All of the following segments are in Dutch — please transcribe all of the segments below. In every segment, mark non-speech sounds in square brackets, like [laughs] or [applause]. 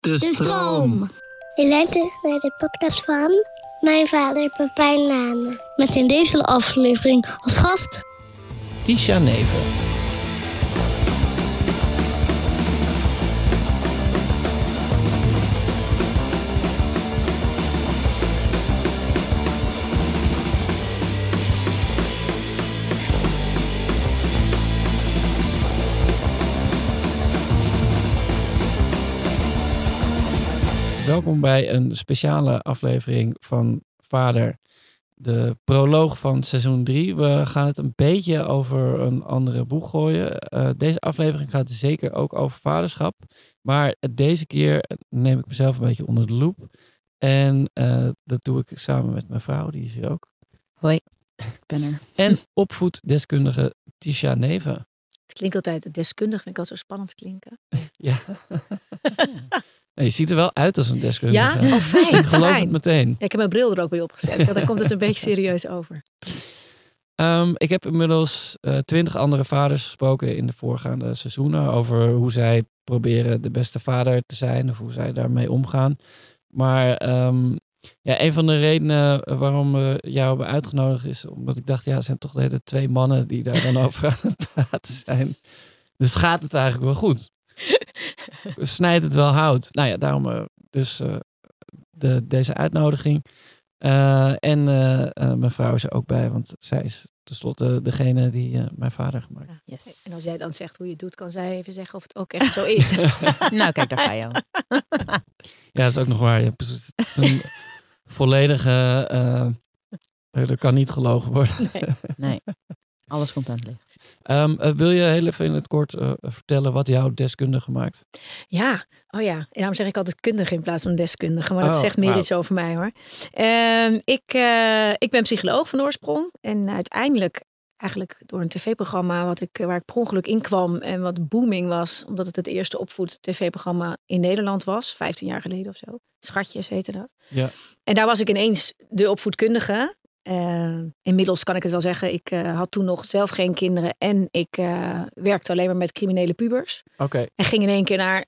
De stroom. Je luistert naar de podcast van mijn vader Pepijn Nane. Met in deze aflevering als gast Tisha Nevel. Welkom bij een speciale aflevering van Vader. De proloog van seizoen 3. We gaan het een beetje over een andere boeg gooien. Eh, deze aflevering gaat zeker ook over vaderschap. Maar deze keer neem ik mezelf een beetje onder de loep. En eh, dat doe ik samen met mijn vrouw, die is hier ook. Hoi, ik ben er. [laughs] En opvoeddeskundige Tisha Neven. Het klinkt altijd deskundig, vind ik altijd zo spannend klinken. Ja. [laughs] [laughs] Je ziet er wel uit als een deskundige. Ja? Oh, fijn. [laughs] Ik geloof fijn. het meteen. Ja, ik heb mijn bril er ook bij opgezet. Ja, dan komt het een beetje serieus over. [laughs] Ehm, ik heb inmiddels twintig andere vaders gesproken in de voorgaande seizoenen over hoe zij proberen de beste vader te zijn of hoe zij daarmee omgaan. Maar ehm, ja, een van de redenen waarom we jou hebben uitgenodigd is omdat ik dacht, ja, het zijn toch de hele twee mannen die daar dan [laughs] over aan het praten zijn. Dus gaat het eigenlijk wel goed? [laughs] Snijdt het wel hout? Nou ja, daarom uh, dus uh, de, deze uitnodiging. Uh, en mijn vrouw is er ook bij, want zij is tenslotte degene die mijn vader gemaakt heeft. Ja, yes. En als jij dan zegt hoe je het doet, kan zij even zeggen of het ook echt zo is. [laughs] nou, kijk, daar ga je. [laughs] ja, dat is ook nog waar. Ja, het is een volledige. er kan niet gelogen worden. Nee. nee. Alles komt aan het licht. Um, uh, wil je heel even in het kort uh, vertellen wat jou deskundige maakt? Ja, oh ja. En daarom zeg ik altijd kundige in plaats van deskundige. Maar dat Oh, zegt meer iets over mij hoor. Um, ik, uh, ik ben psycholoog van oorsprong. En uiteindelijk, eigenlijk door een tv-programma wat ik, waar ik per ongeluk in kwam. En wat booming was, omdat het het eerste opvoed-tv-programma in Nederland was. 15 jaar geleden of zo. Schatjes heette dat. Ja. En daar was ik ineens de opvoedkundige. Uh, inmiddels kan ik het wel zeggen, ik uh, had toen nog zelf geen kinderen en ik uh, werkte alleen maar met criminele pubers. Oké. Okay. En ging in één keer naar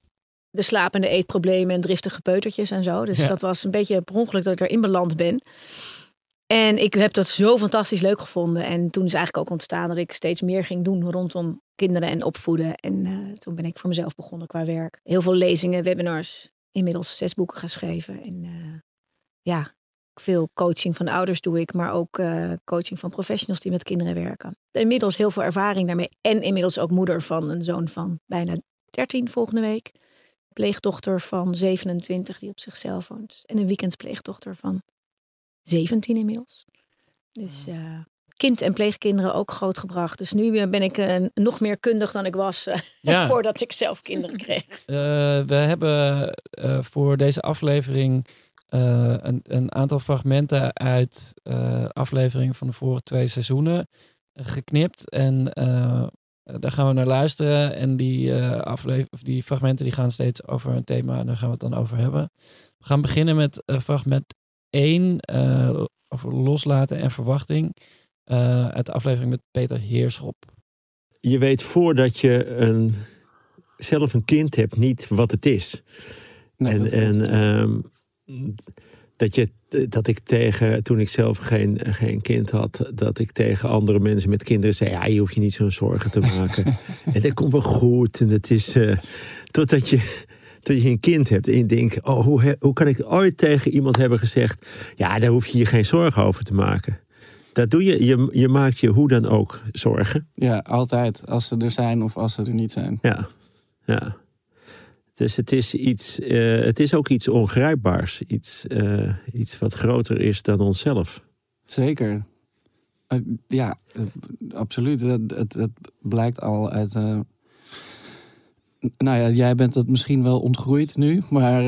de slapende eetproblemen en driftige peutertjes en zo. Dus Ja. dat was een beetje per ongeluk dat ik erin beland ben. En ik heb dat zo fantastisch leuk gevonden. En toen is eigenlijk ook ontstaan dat ik steeds meer ging doen rondom kinderen en opvoeden. En toen ben ik voor mezelf begonnen qua werk. Heel veel lezingen, webinars, inmiddels zes boeken geschreven. En ja, veel coaching van ouders doe ik, maar ook uh, coaching van professionals die met kinderen werken. Inmiddels heel veel ervaring daarmee. En inmiddels ook moeder van een zoon van bijna 13 volgende week. Pleegdochter van 27 die op zichzelf woont. En een weekendpleegdochter van 17 inmiddels. Dus uh, kind en pleegkinderen ook grootgebracht. Dus nu ben ik uh, nog meer kundig dan ik was uh, [laughs] Ja. voordat ik zelf kinderen kreeg. We hebben voor deze aflevering uh, een, een, aantal fragmenten uit uh, afleveringen van de vorige twee seizoenen geknipt. En uh, daar gaan we naar luisteren. En die, aflever- of die fragmenten die gaan steeds over een thema en daar gaan we het dan over hebben. We gaan beginnen met fragment 1 over loslaten en verwachting. uit de aflevering met Peter Heerschop. Je weet voordat je een, zelf een kind hebt niet wat het is. Nee, en en um, dat, je, dat ik tegen, toen ik zelf geen, geen kind had, dat ik tegen andere mensen met kinderen zei: Ja, je hoeft je niet zo'n zorgen te maken. [laughs] en dat komt wel goed. En dat is. Uh, totdat je. Tot je een kind hebt en je denkt: Oh, hoe, hoe kan ik ooit tegen iemand hebben gezegd: Ja, daar hoef je je geen zorgen over te maken. Dat doe je. je. Je maakt je hoe dan ook zorgen. Ja, altijd. Als ze er zijn of als ze er niet zijn. Ja, ja. Dus het is, iets, uh, het is ook iets ongrijpbaars. Iets, uh, iets wat groter is dan onszelf. Zeker. Uh, ja, absoluut. Het, het, het, blijkt al uit. eh, nou ja, jij bent het misschien wel ontgroeid nu. Maar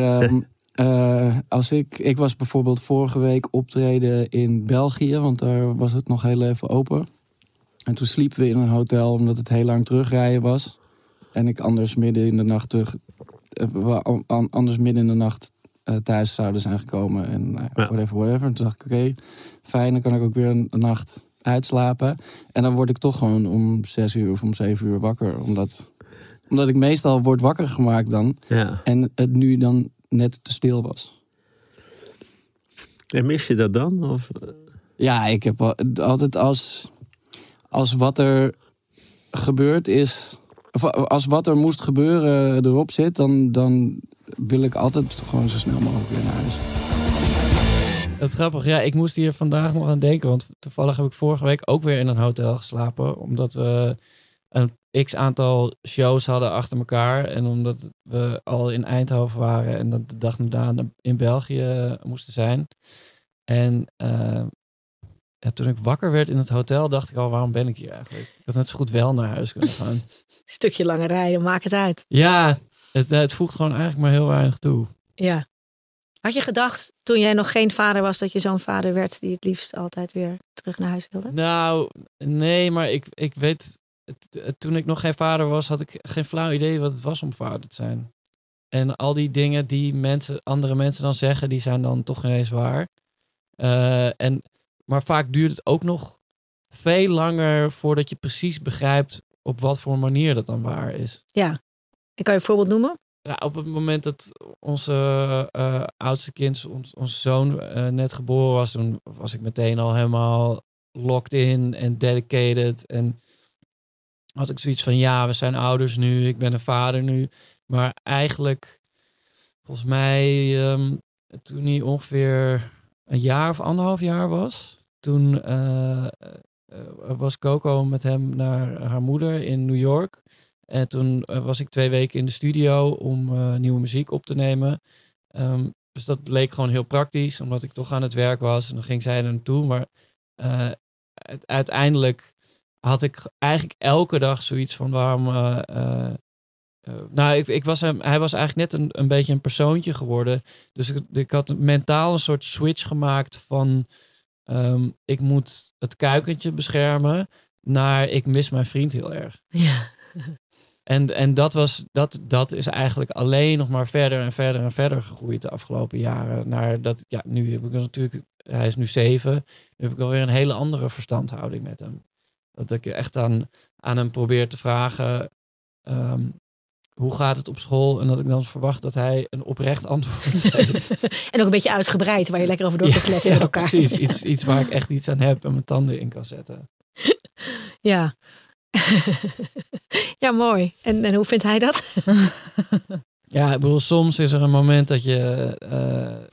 uh, [laughs] als ik. Ik was bijvoorbeeld vorige week optreden in België. Want daar was het nog heel even open. En toen sliepen we in een hotel omdat het heel lang terugrijden was. En ik anders midden in de nacht terug we anders midden in de nacht uh, thuis zouden zijn gekomen. En uh, Ja. whatever, whatever. En toen dacht ik, oké, fijn, dan kan ik ook weer een, een nacht uitslapen. En dan word ik toch gewoon om zes uur of om zeven uur wakker. Omdat, omdat ik meestal word wakker gemaakt dan. Ja. En het nu dan net te stil was. En mis je dat dan? Of, eh, Ja, ik heb al- altijd als, als wat er gebeurd is, als wat er moest gebeuren erop zit, dan, dan wil ik altijd gewoon zo snel mogelijk weer naar huis. Dat is grappig. Ja, ik moest hier vandaag nog aan denken. Want toevallig heb ik vorige week ook weer in een hotel geslapen. Omdat we een x aantal shows hadden achter elkaar. En omdat we al in Eindhoven waren. En dat de dag daarna in België moesten zijn. En eh, ja, toen ik wakker werd in het hotel, dacht ik al, waarom ben ik hier eigenlijk? Ik had net zo goed wel naar huis kunnen gaan. [laughs] Stukje langer rijden, maak het uit. ja, het, het voegt gewoon eigenlijk maar heel weinig toe. Ja. Had je gedacht toen jij nog geen vader was dat je zo'n vader werd die het liefst altijd weer terug naar huis wilde? Nou, nee, maar ik, ik weet, toen ik nog geen vader was, had ik geen flauw idee wat het was om vader te zijn. En al die dingen die mensen, andere mensen dan zeggen, die zijn dan toch ineens waar. Eh, en, maar vaak duurt het ook nog veel langer voordat je precies begrijpt op wat voor manier dat dan waar is. Ja. Ik kan je een voorbeeld noemen. Ja, op het moment dat onze eh, oudste kind, ons, onze zoon, eh, net geboren was, toen was ik meteen al helemaal locked in en dedicated. En had ik zoiets van, ja, we zijn ouders nu, ik ben een vader nu. Maar eigenlijk, volgens mij, ehm, toen hij ongeveer een jaar of anderhalf jaar was, toen eh, eh, was Coco met hem naar haar moeder in New York. En toen eh, was ik twee weken in de studio om eh, nieuwe muziek op te nemen. Ehm, dus dat leek gewoon heel praktisch, omdat ik toch aan het werk was. En dan ging zij er naartoe. Maar eh, uiteindelijk had ik eigenlijk elke dag zoiets van waarom. eh, eh, eh, nou, ik, ik was hem, hij was eigenlijk net een, een beetje een persoontje geworden. Dus ik, ik had mentaal een soort switch gemaakt van ehm, ik moet het kuikentje beschermen naar ik mis mijn vriend heel erg. Ja. En, en dat, was, dat, dat is eigenlijk alleen nog maar verder en verder en verder gegroeid de afgelopen jaren. Naar dat, ja, nu heb ik natuurlijk, hij is nu zeven, nu heb ik alweer een hele andere verstandhouding met hem. Dat ik echt aan, aan hem probeer te vragen, ehm, hoe gaat het op school? En dat ik dan verwacht dat hij een oprecht antwoord [laughs] geeft. en ook een beetje uitgebreid, waar je lekker over door kletsen ja, met elkaar. precies. Iets, [laughs] iets waar ik echt iets aan heb en mijn tanden in kan zetten. Ja. [laughs] ja, mooi. En, en hoe vindt hij dat? Ja, ik bedoel, soms is er een moment dat je, eh,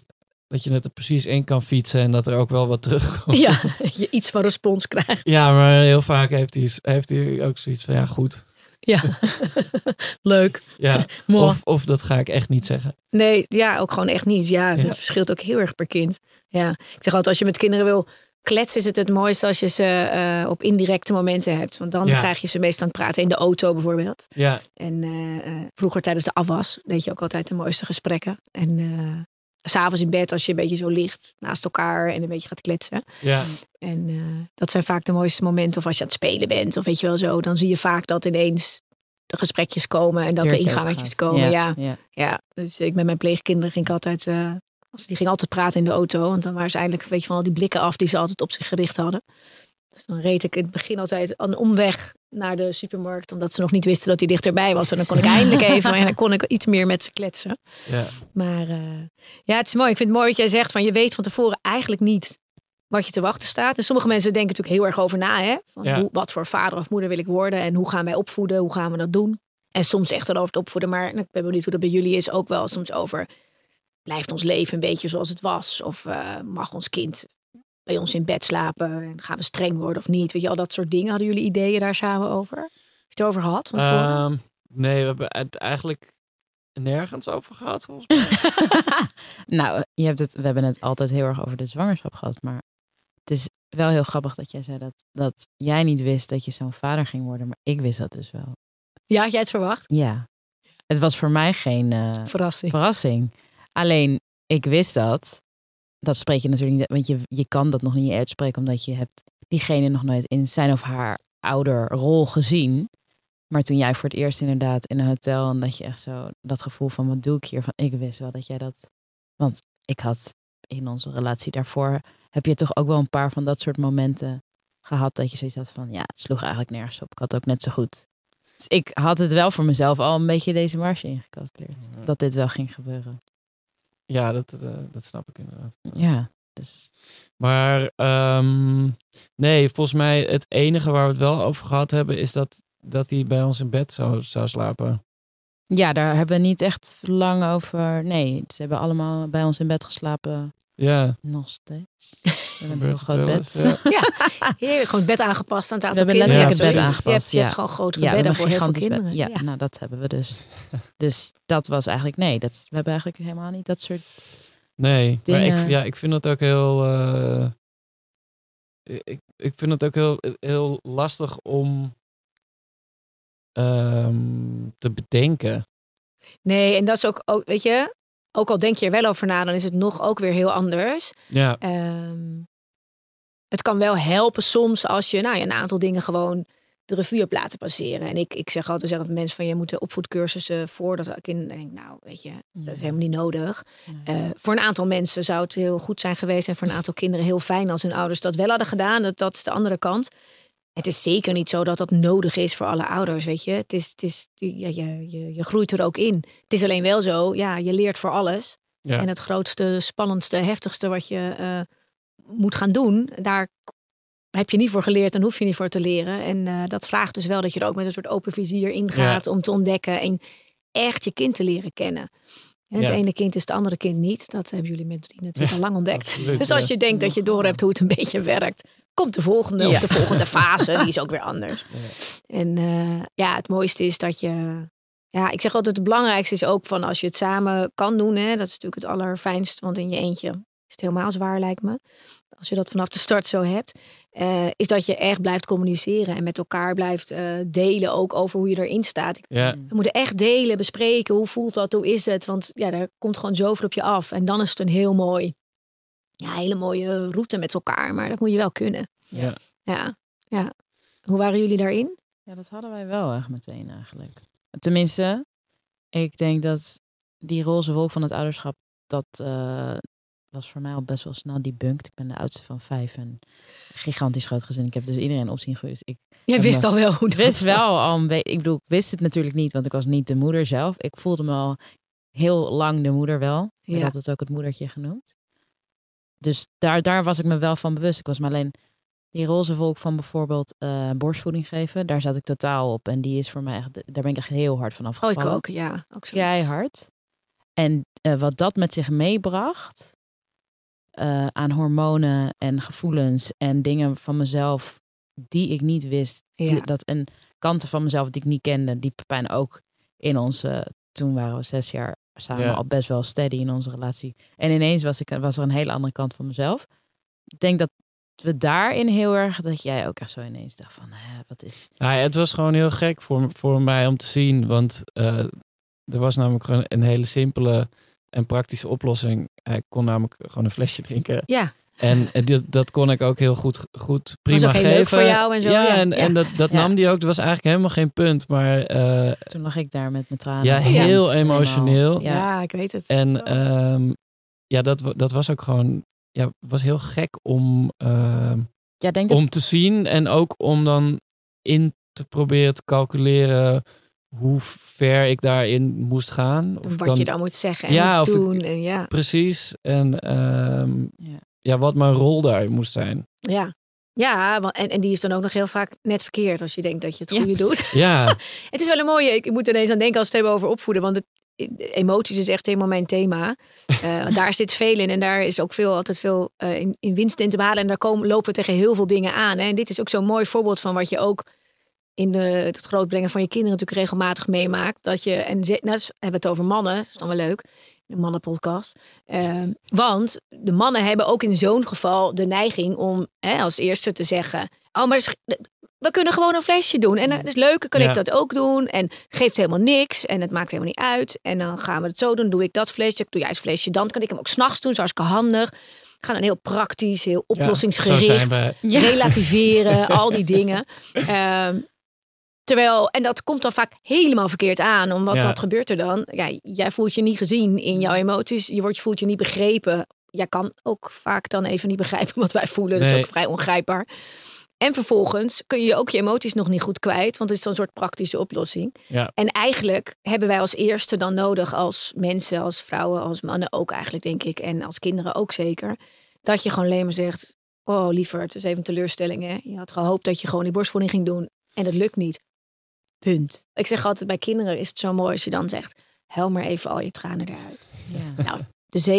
dat je het er precies in kan fietsen en dat er ook wel wat terugkomt. ja, dat je iets van respons krijgt. Ja, maar heel vaak heeft hij, heeft hij ook zoiets van, ja goed. Ja. [laughs] Leuk. Ja. [laughs] Of, of dat ga ik echt niet zeggen. Nee, ja, ook gewoon echt niet. Ja, Ja. dat verschilt ook heel erg per kind. Ja, ik zeg altijd, als je met kinderen wil kletsen, is het het mooiste als je ze eh, op indirecte momenten hebt. Want dan Ja. krijg je ze meestal aan het praten in de auto bijvoorbeeld. Ja, En eh, eh, vroeger tijdens de afwas deed je ook altijd de mooiste gesprekken. En s'avonds in bed, als je een beetje zo ligt naast elkaar en een beetje gaat kletsen. ja, En eh, dat zijn vaak de mooiste momenten. Of als je aan het spelen bent, of weet je wel zo. Dan zie je vaak dat ineens de gesprekjes komen en dat de ingangetjes komen. Ja. ja. Ja, dus ik met mijn pleegkinderen ging ik altijd, eh, als die ging altijd praten in de auto, want dan waren ze eindelijk weet je, van al die blikken af die ze altijd op zich gericht hadden. Dus dan reed ik in het begin altijd een omweg naar de supermarkt, omdat ze nog niet wisten dat hij dichterbij was. En dan kon ik eindelijk [laughs] even en dan kon ik iets meer met ze kletsen. ja. Maar eh, ja, het is mooi. Ik vind het mooi wat jij zegt van je weet van tevoren eigenlijk niet wat je te wachten staat. En sommige mensen denken natuurlijk heel erg over na, hè? Van Ja. hoe, wat voor vader of moeder wil ik worden en hoe gaan wij opvoeden, hoe gaan we dat doen? En soms echt wel over het opvoeden, maar ik ben benieuwd hoe dat bij jullie is ook wel soms over blijft ons leven een beetje zoals het was of eh, mag ons kind bij ons in bed slapen en gaan we streng worden of niet? Weet je al dat soort dingen. Hadden jullie ideeën daar samen over? Heb je het over gehad? Van? Ehm, nee, we hebben het eigenlijk nergens over gehad volgens mij. [laughs] Nou, je hebt het, we hebben het altijd heel erg over de zwangerschap gehad. Maar het is wel heel grappig dat jij zei dat, dat jij niet wist dat je zo'n vader ging worden. Maar ik wist dat dus wel. ja, had jij het verwacht? Ja. Het was voor mij geen eh, Verrassing. verrassing. Alleen, ik wist dat. Dat spreek je natuurlijk niet, want je, je kan dat nog niet uitspreken, omdat je hebt diegene nog nooit in zijn of haar ouderrol gezien. Maar toen jij voor het eerst inderdaad in een hotel en dat je echt zo dat gevoel van wat doe ik hier, van ik wist wel dat jij dat. Want ik had in onze relatie daarvoor heb je toch ook wel een paar van dat soort momenten gehad dat je zoiets had van ja, het sloeg eigenlijk nergens op. Ik had ook net zo goed. Dus ik had het wel voor mezelf al een beetje deze marge ingecalculeerd. Dat dit wel ging gebeuren. Ja, dat, eh, dat snap ik inderdaad. Ja, dus Maar ehm, nee, volgens mij het enige waar we het wel over gehad hebben... is dat, dat hij bij ons in bed zou, zou slapen. ja, daar hebben we niet echt lang over. Nee, ze hebben allemaal bij ons in bed geslapen. Ja, Nog steeds. [laughs] We hebben een het groot bed. eens, [laughs] ja. Heerlijk, gewoon het bed aangepast aan het We aantal hebben kinderen. letterlijk Ja, het bed precies. Je hebt, aangepast. je Ja. hebt gewoon grotere Ja, we bedden hebben voor heel veel bed. kinderen. Ja, nou dat hebben we dus. Dus dat was eigenlijk, nee, dat, we hebben eigenlijk helemaal niet dat soort... Nee, maar ik, ja, ik vind het ook heel... eh, ik, ik vind het ook heel, heel lastig om ehm, te bedenken. Nee, en dat is ook, ook, weet je, ook al denk je er wel over na, dan is het nog ook weer heel anders. Ja, Ehm, het kan wel helpen soms als je nou, ja, een aantal dingen gewoon de revue hebt laten passeren. En ik, ik zeg altijd zeggen dat mensen van je moet de opvoedcursussen voordat ik in denk, nou weet je, dat is helemaal niet nodig. Eh, voor een aantal mensen zou het heel goed zijn geweest en voor een aantal kinderen heel fijn als hun ouders dat wel hadden gedaan. Dat, dat is de andere kant. Het is zeker niet zo dat dat nodig is voor alle ouders, weet je. Het is, het is, ja, je, je, je groeit er ook in. Het is alleen wel zo, ja, je leert voor alles. ja. En het grootste, spannendste, heftigste wat je eh, moet gaan doen, daar heb je niet voor geleerd en hoef je niet voor te leren. En eh, dat vraagt dus wel dat je er ook met een soort open vizier ingaat om te ontdekken en echt je kind te leren kennen. En het Ja. ene kind is het andere kind niet. Dat hebben jullie met drie natuurlijk Ja, al lang ontdekt. absoluut, dus als ja. je denkt dat je door hebt hoe het een beetje werkt, komt de volgende of Ja. de volgende fase. Die is ook weer anders. En eh, ja, het mooiste is dat je. Ja, ik zeg altijd: het belangrijkste is ook van als je het samen kan doen. Hè, dat is natuurlijk het allerfijnst, want in je eentje is het helemaal zwaar, lijkt me. Als je dat vanaf de start zo hebt, eh, is dat je echt blijft communiceren en met elkaar blijft eh, delen ook over hoe je erin staat. ja. We moeten echt delen, bespreken. Hoe voelt dat? Hoe is het? Want ja, daar komt gewoon zoveel op je af. En dan is het een heel mooi, ja, hele mooie route met elkaar. Maar dat moet je wel kunnen. Ja. Ja, ja. Hoe waren jullie daarin? Ja, dat hadden wij wel echt meteen eigenlijk. Tenminste, ik denk dat die roze wolk van het ouderschap, dat eh, was voor mij al best wel snel debunked. Ik ben de oudste van vijf en gigantisch groot gezin. Ik heb dus iedereen op zien groeien. Dus ik Jij wist maar- al wel hoe dat wist wel al een ik bedoel, ik wist het natuurlijk niet, want ik was niet de moeder zelf. Ik voelde me al heel lang de moeder wel. Ik Ja. had het ook het moedertje genoemd. Dus daar, daar was ik me wel van bewust. Ik was me alleen die roze wolk van bijvoorbeeld eh, borstvoeding geven. Daar zat ik totaal op. En die is voor mij echt, daar ben ik echt heel hard van Oh, ik afgevallen. ook, ja. Ook. Keihard. En eh, wat dat met zich meebracht eh, aan hormonen en gevoelens en dingen van mezelf die ik niet wist. Ja. Die- Dat, en kanten van mezelf die ik niet kende, die Pepijn ook in onze, toen waren we zes jaar samen Ja. al best wel steady in onze relatie. En ineens was, ik, was er een hele andere kant van mezelf. Ik denk dat we daarin heel erg, dat jij ook echt zo ineens dacht van, hè, wat is... Nou, ja, het was gewoon heel gek voor, voor mij om te zien. Want eh, er was namelijk gewoon een hele simpele en praktische oplossing. Hij kon namelijk gewoon een flesje drinken. Ja, En eh, dit, dat kon ik ook heel goed, goed prima was ook heel geven. leuk voor jou en zo. Ja, Ja, en, ja. en dat, dat Ja. nam die ook. Dat was eigenlijk helemaal geen punt. Maar eh, Toen lag ik daar met mijn tranen. ja, heel emotioneel. Ja. ik weet het. En ehm, ja, dat, dat was ook gewoon... Ja, was heel gek om, ehm, Ja, denk dat om te zien. En ook om dan in te proberen te calculeren hoe ver ik daarin moest gaan. Of wat dan- je dan moet zeggen en Ja, ik- doen. En ja, Precies. En ehm, Ja. ja, wat mijn rol daar moest zijn. ja. Ja, en, en die is dan ook nog heel vaak net verkeerd als je denkt dat je het Ja. goede doet. Ja, [laughs] Het is wel een mooie. Ik moet er ineens aan denken als we het hebben over opvoeden. Want het, emoties is echt helemaal mijn thema. [laughs] Eh, daar zit veel in. En daar is ook veel, altijd veel eh, in, in winst in te behalen. En daar komen, lopen we tegen heel veel dingen aan. Hè. En dit is ook zo'n mooi voorbeeld van wat je ook in de, het grootbrengen van je kinderen natuurlijk regelmatig meemaakt. Dat je, en ze- nou, dus hebben we het over mannen. Dat is dan wel leuk. De mannenpodcast. Eh, want de mannen hebben ook in zo'n geval de neiging om hè, als eerste te zeggen... Oh, maar we kunnen gewoon een flesje doen. En dat is leuk, kan Ja. ik dat ook doen. En geeft helemaal niks. En het maakt helemaal niet uit. En dan gaan we het zo doen. Doe ik dat flesje, doe jij het flesje. Dan kan ik hem ook s'nachts doen, zo hartstikke handig. We gaan dan heel praktisch, heel ja, zo oplossingsgericht. zijn we. Relativeren, al die dingen. [laughs] Ehm, terwijl, en dat komt dan vaak helemaal verkeerd aan. Omdat Ja. wat gebeurt er dan? Ja, jij voelt je niet gezien in jouw emoties. Je wordt, je voelt je niet begrepen. Jij kan ook vaak dan even niet begrijpen wat wij voelen. Dat is Nee. ook vrij ongrijpbaar. En vervolgens kun je ook je emoties nog niet goed kwijt, want het is dan een soort praktische oplossing. Ja. En eigenlijk hebben wij als eerste dan nodig, als mensen, als vrouwen, als mannen ook eigenlijk, denk ik, en als kinderen ook zeker, dat je gewoon alleen maar zegt: Oh, liever, het is even een teleurstelling. Hè? Je had gehoopt dat je gewoon die borstvoeding ging doen en dat lukt niet. Punt. Ik zeg altijd bij kinderen is het zo mooi als je dan zegt: Huil maar even al je tranen eruit. Ja. Nou,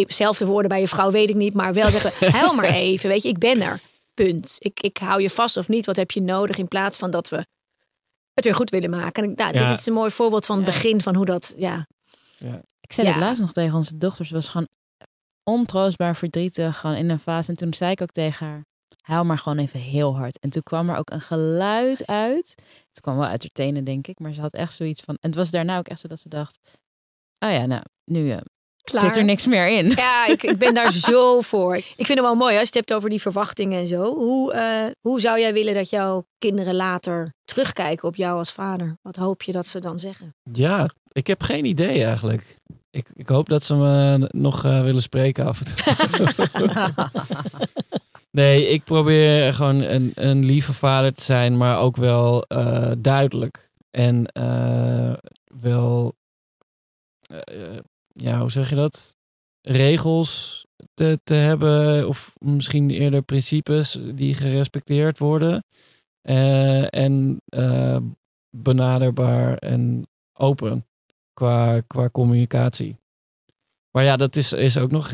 dezelfde woorden bij je vrouw weet ik niet, maar wel zeggen: [laughs] Huil maar even. Weet je, ik ben er. Punt. Ik, ik hou je vast of niet. Wat heb je nodig in plaats van dat we het weer goed willen maken. En nou, Ja. dit is een mooi voorbeeld van het Ja. begin van hoe dat. Ja, Ik zei Ja. het laatst nog tegen onze dochter. Ze was gewoon ontroostbaar verdrietig. Gewoon in een fase. En toen zei ik ook tegen haar. Huil maar gewoon even heel hard. En toen kwam er ook een geluid uit. Het kwam wel uit haar tenen, denk ik. Maar ze had echt zoiets van... En het was daarna ook echt zo dat ze dacht... Oh ja, nou, nu eh, klaar. zit er niks meer in. Ja, ik, ik ben daar zo voor. Ik vind het wel mooi als je het hebt over die verwachtingen en zo. Hoe, eh, hoe zou jij willen dat jouw kinderen later terugkijken op jou als vader? Wat hoop je dat ze dan zeggen? Ja, ik heb geen idee eigenlijk. Ik, ik hoop dat ze me nog eh, willen spreken af en toe. [laughs] [laughs] nee, ik probeer gewoon een, een lieve vader te zijn, maar ook wel eh, duidelijk. En eh, wel, eh, ja, hoe zeg je dat? Regels te, te hebben, of misschien eerder principes die gerespecteerd worden. En benaderbaar en open qua, qua communicatie. Maar ja, dat is, is ook nog.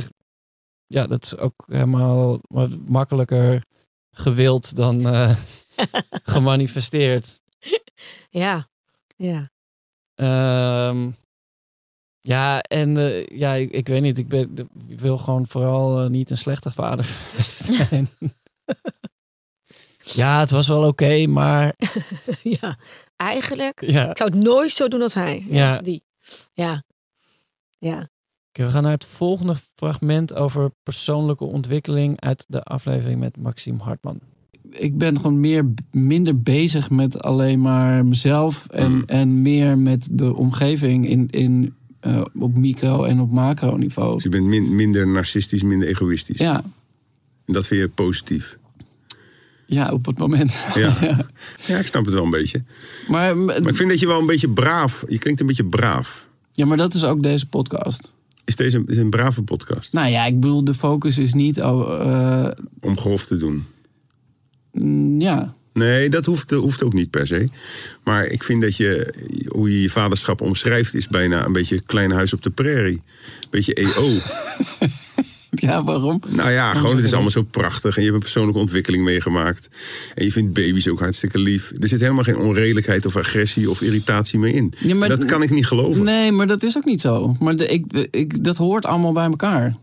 Ja, dat is ook helemaal wat makkelijker gewild dan eh, [laughs] gemanifesteerd. Ja, ja. Ehm, ja, en eh, ja, ik, ik weet niet. Ik, ben, ik wil gewoon vooral eh, niet een slechte vader [laughs] zijn. [laughs] ja, het was wel oké, maar ja, eigenlijk. ja. Ik zou het nooit zo doen als hij. Ja. Die. Ja. Ja. We gaan naar het volgende fragment over persoonlijke ontwikkeling uit de aflevering met Maxime Hartman. ik ben gewoon meer, minder bezig met alleen maar mezelf en, Mm. en meer met de omgeving in, in, eh, op micro- en op macroniveau. Dus je bent min- minder narcistisch, minder egoïstisch. Ja, En dat vind je positief. ja, op het moment. Ja. [laughs] ja, ik snap het wel een beetje. Maar, Maar ik vind dat je wel een beetje braaf... Je klinkt een beetje braaf. ja, maar dat is ook deze podcast. Is deze is een brave podcast? Nou ja, ik bedoel, de focus is niet. Oh, eh, Om grof te doen. mm, ja, Nee, dat hoeft, hoeft ook niet per se. Maar ik vind dat je, hoe je je vaderschap omschrijft, is bijna een beetje klein huis op de prairie. Beetje EO. [laughs] [laughs] ja, waarom? nou ja, gewoon het is allemaal zo prachtig. En je hebt een persoonlijke ontwikkeling meegemaakt. En je vindt baby's ook hartstikke lief. Er zit helemaal geen onredelijkheid of agressie of irritatie meer in. Ja, maar- En dat kan ik niet geloven. Nee, maar dat is ook niet zo. Maar de, ik, ik, dat hoort allemaal bij elkaar.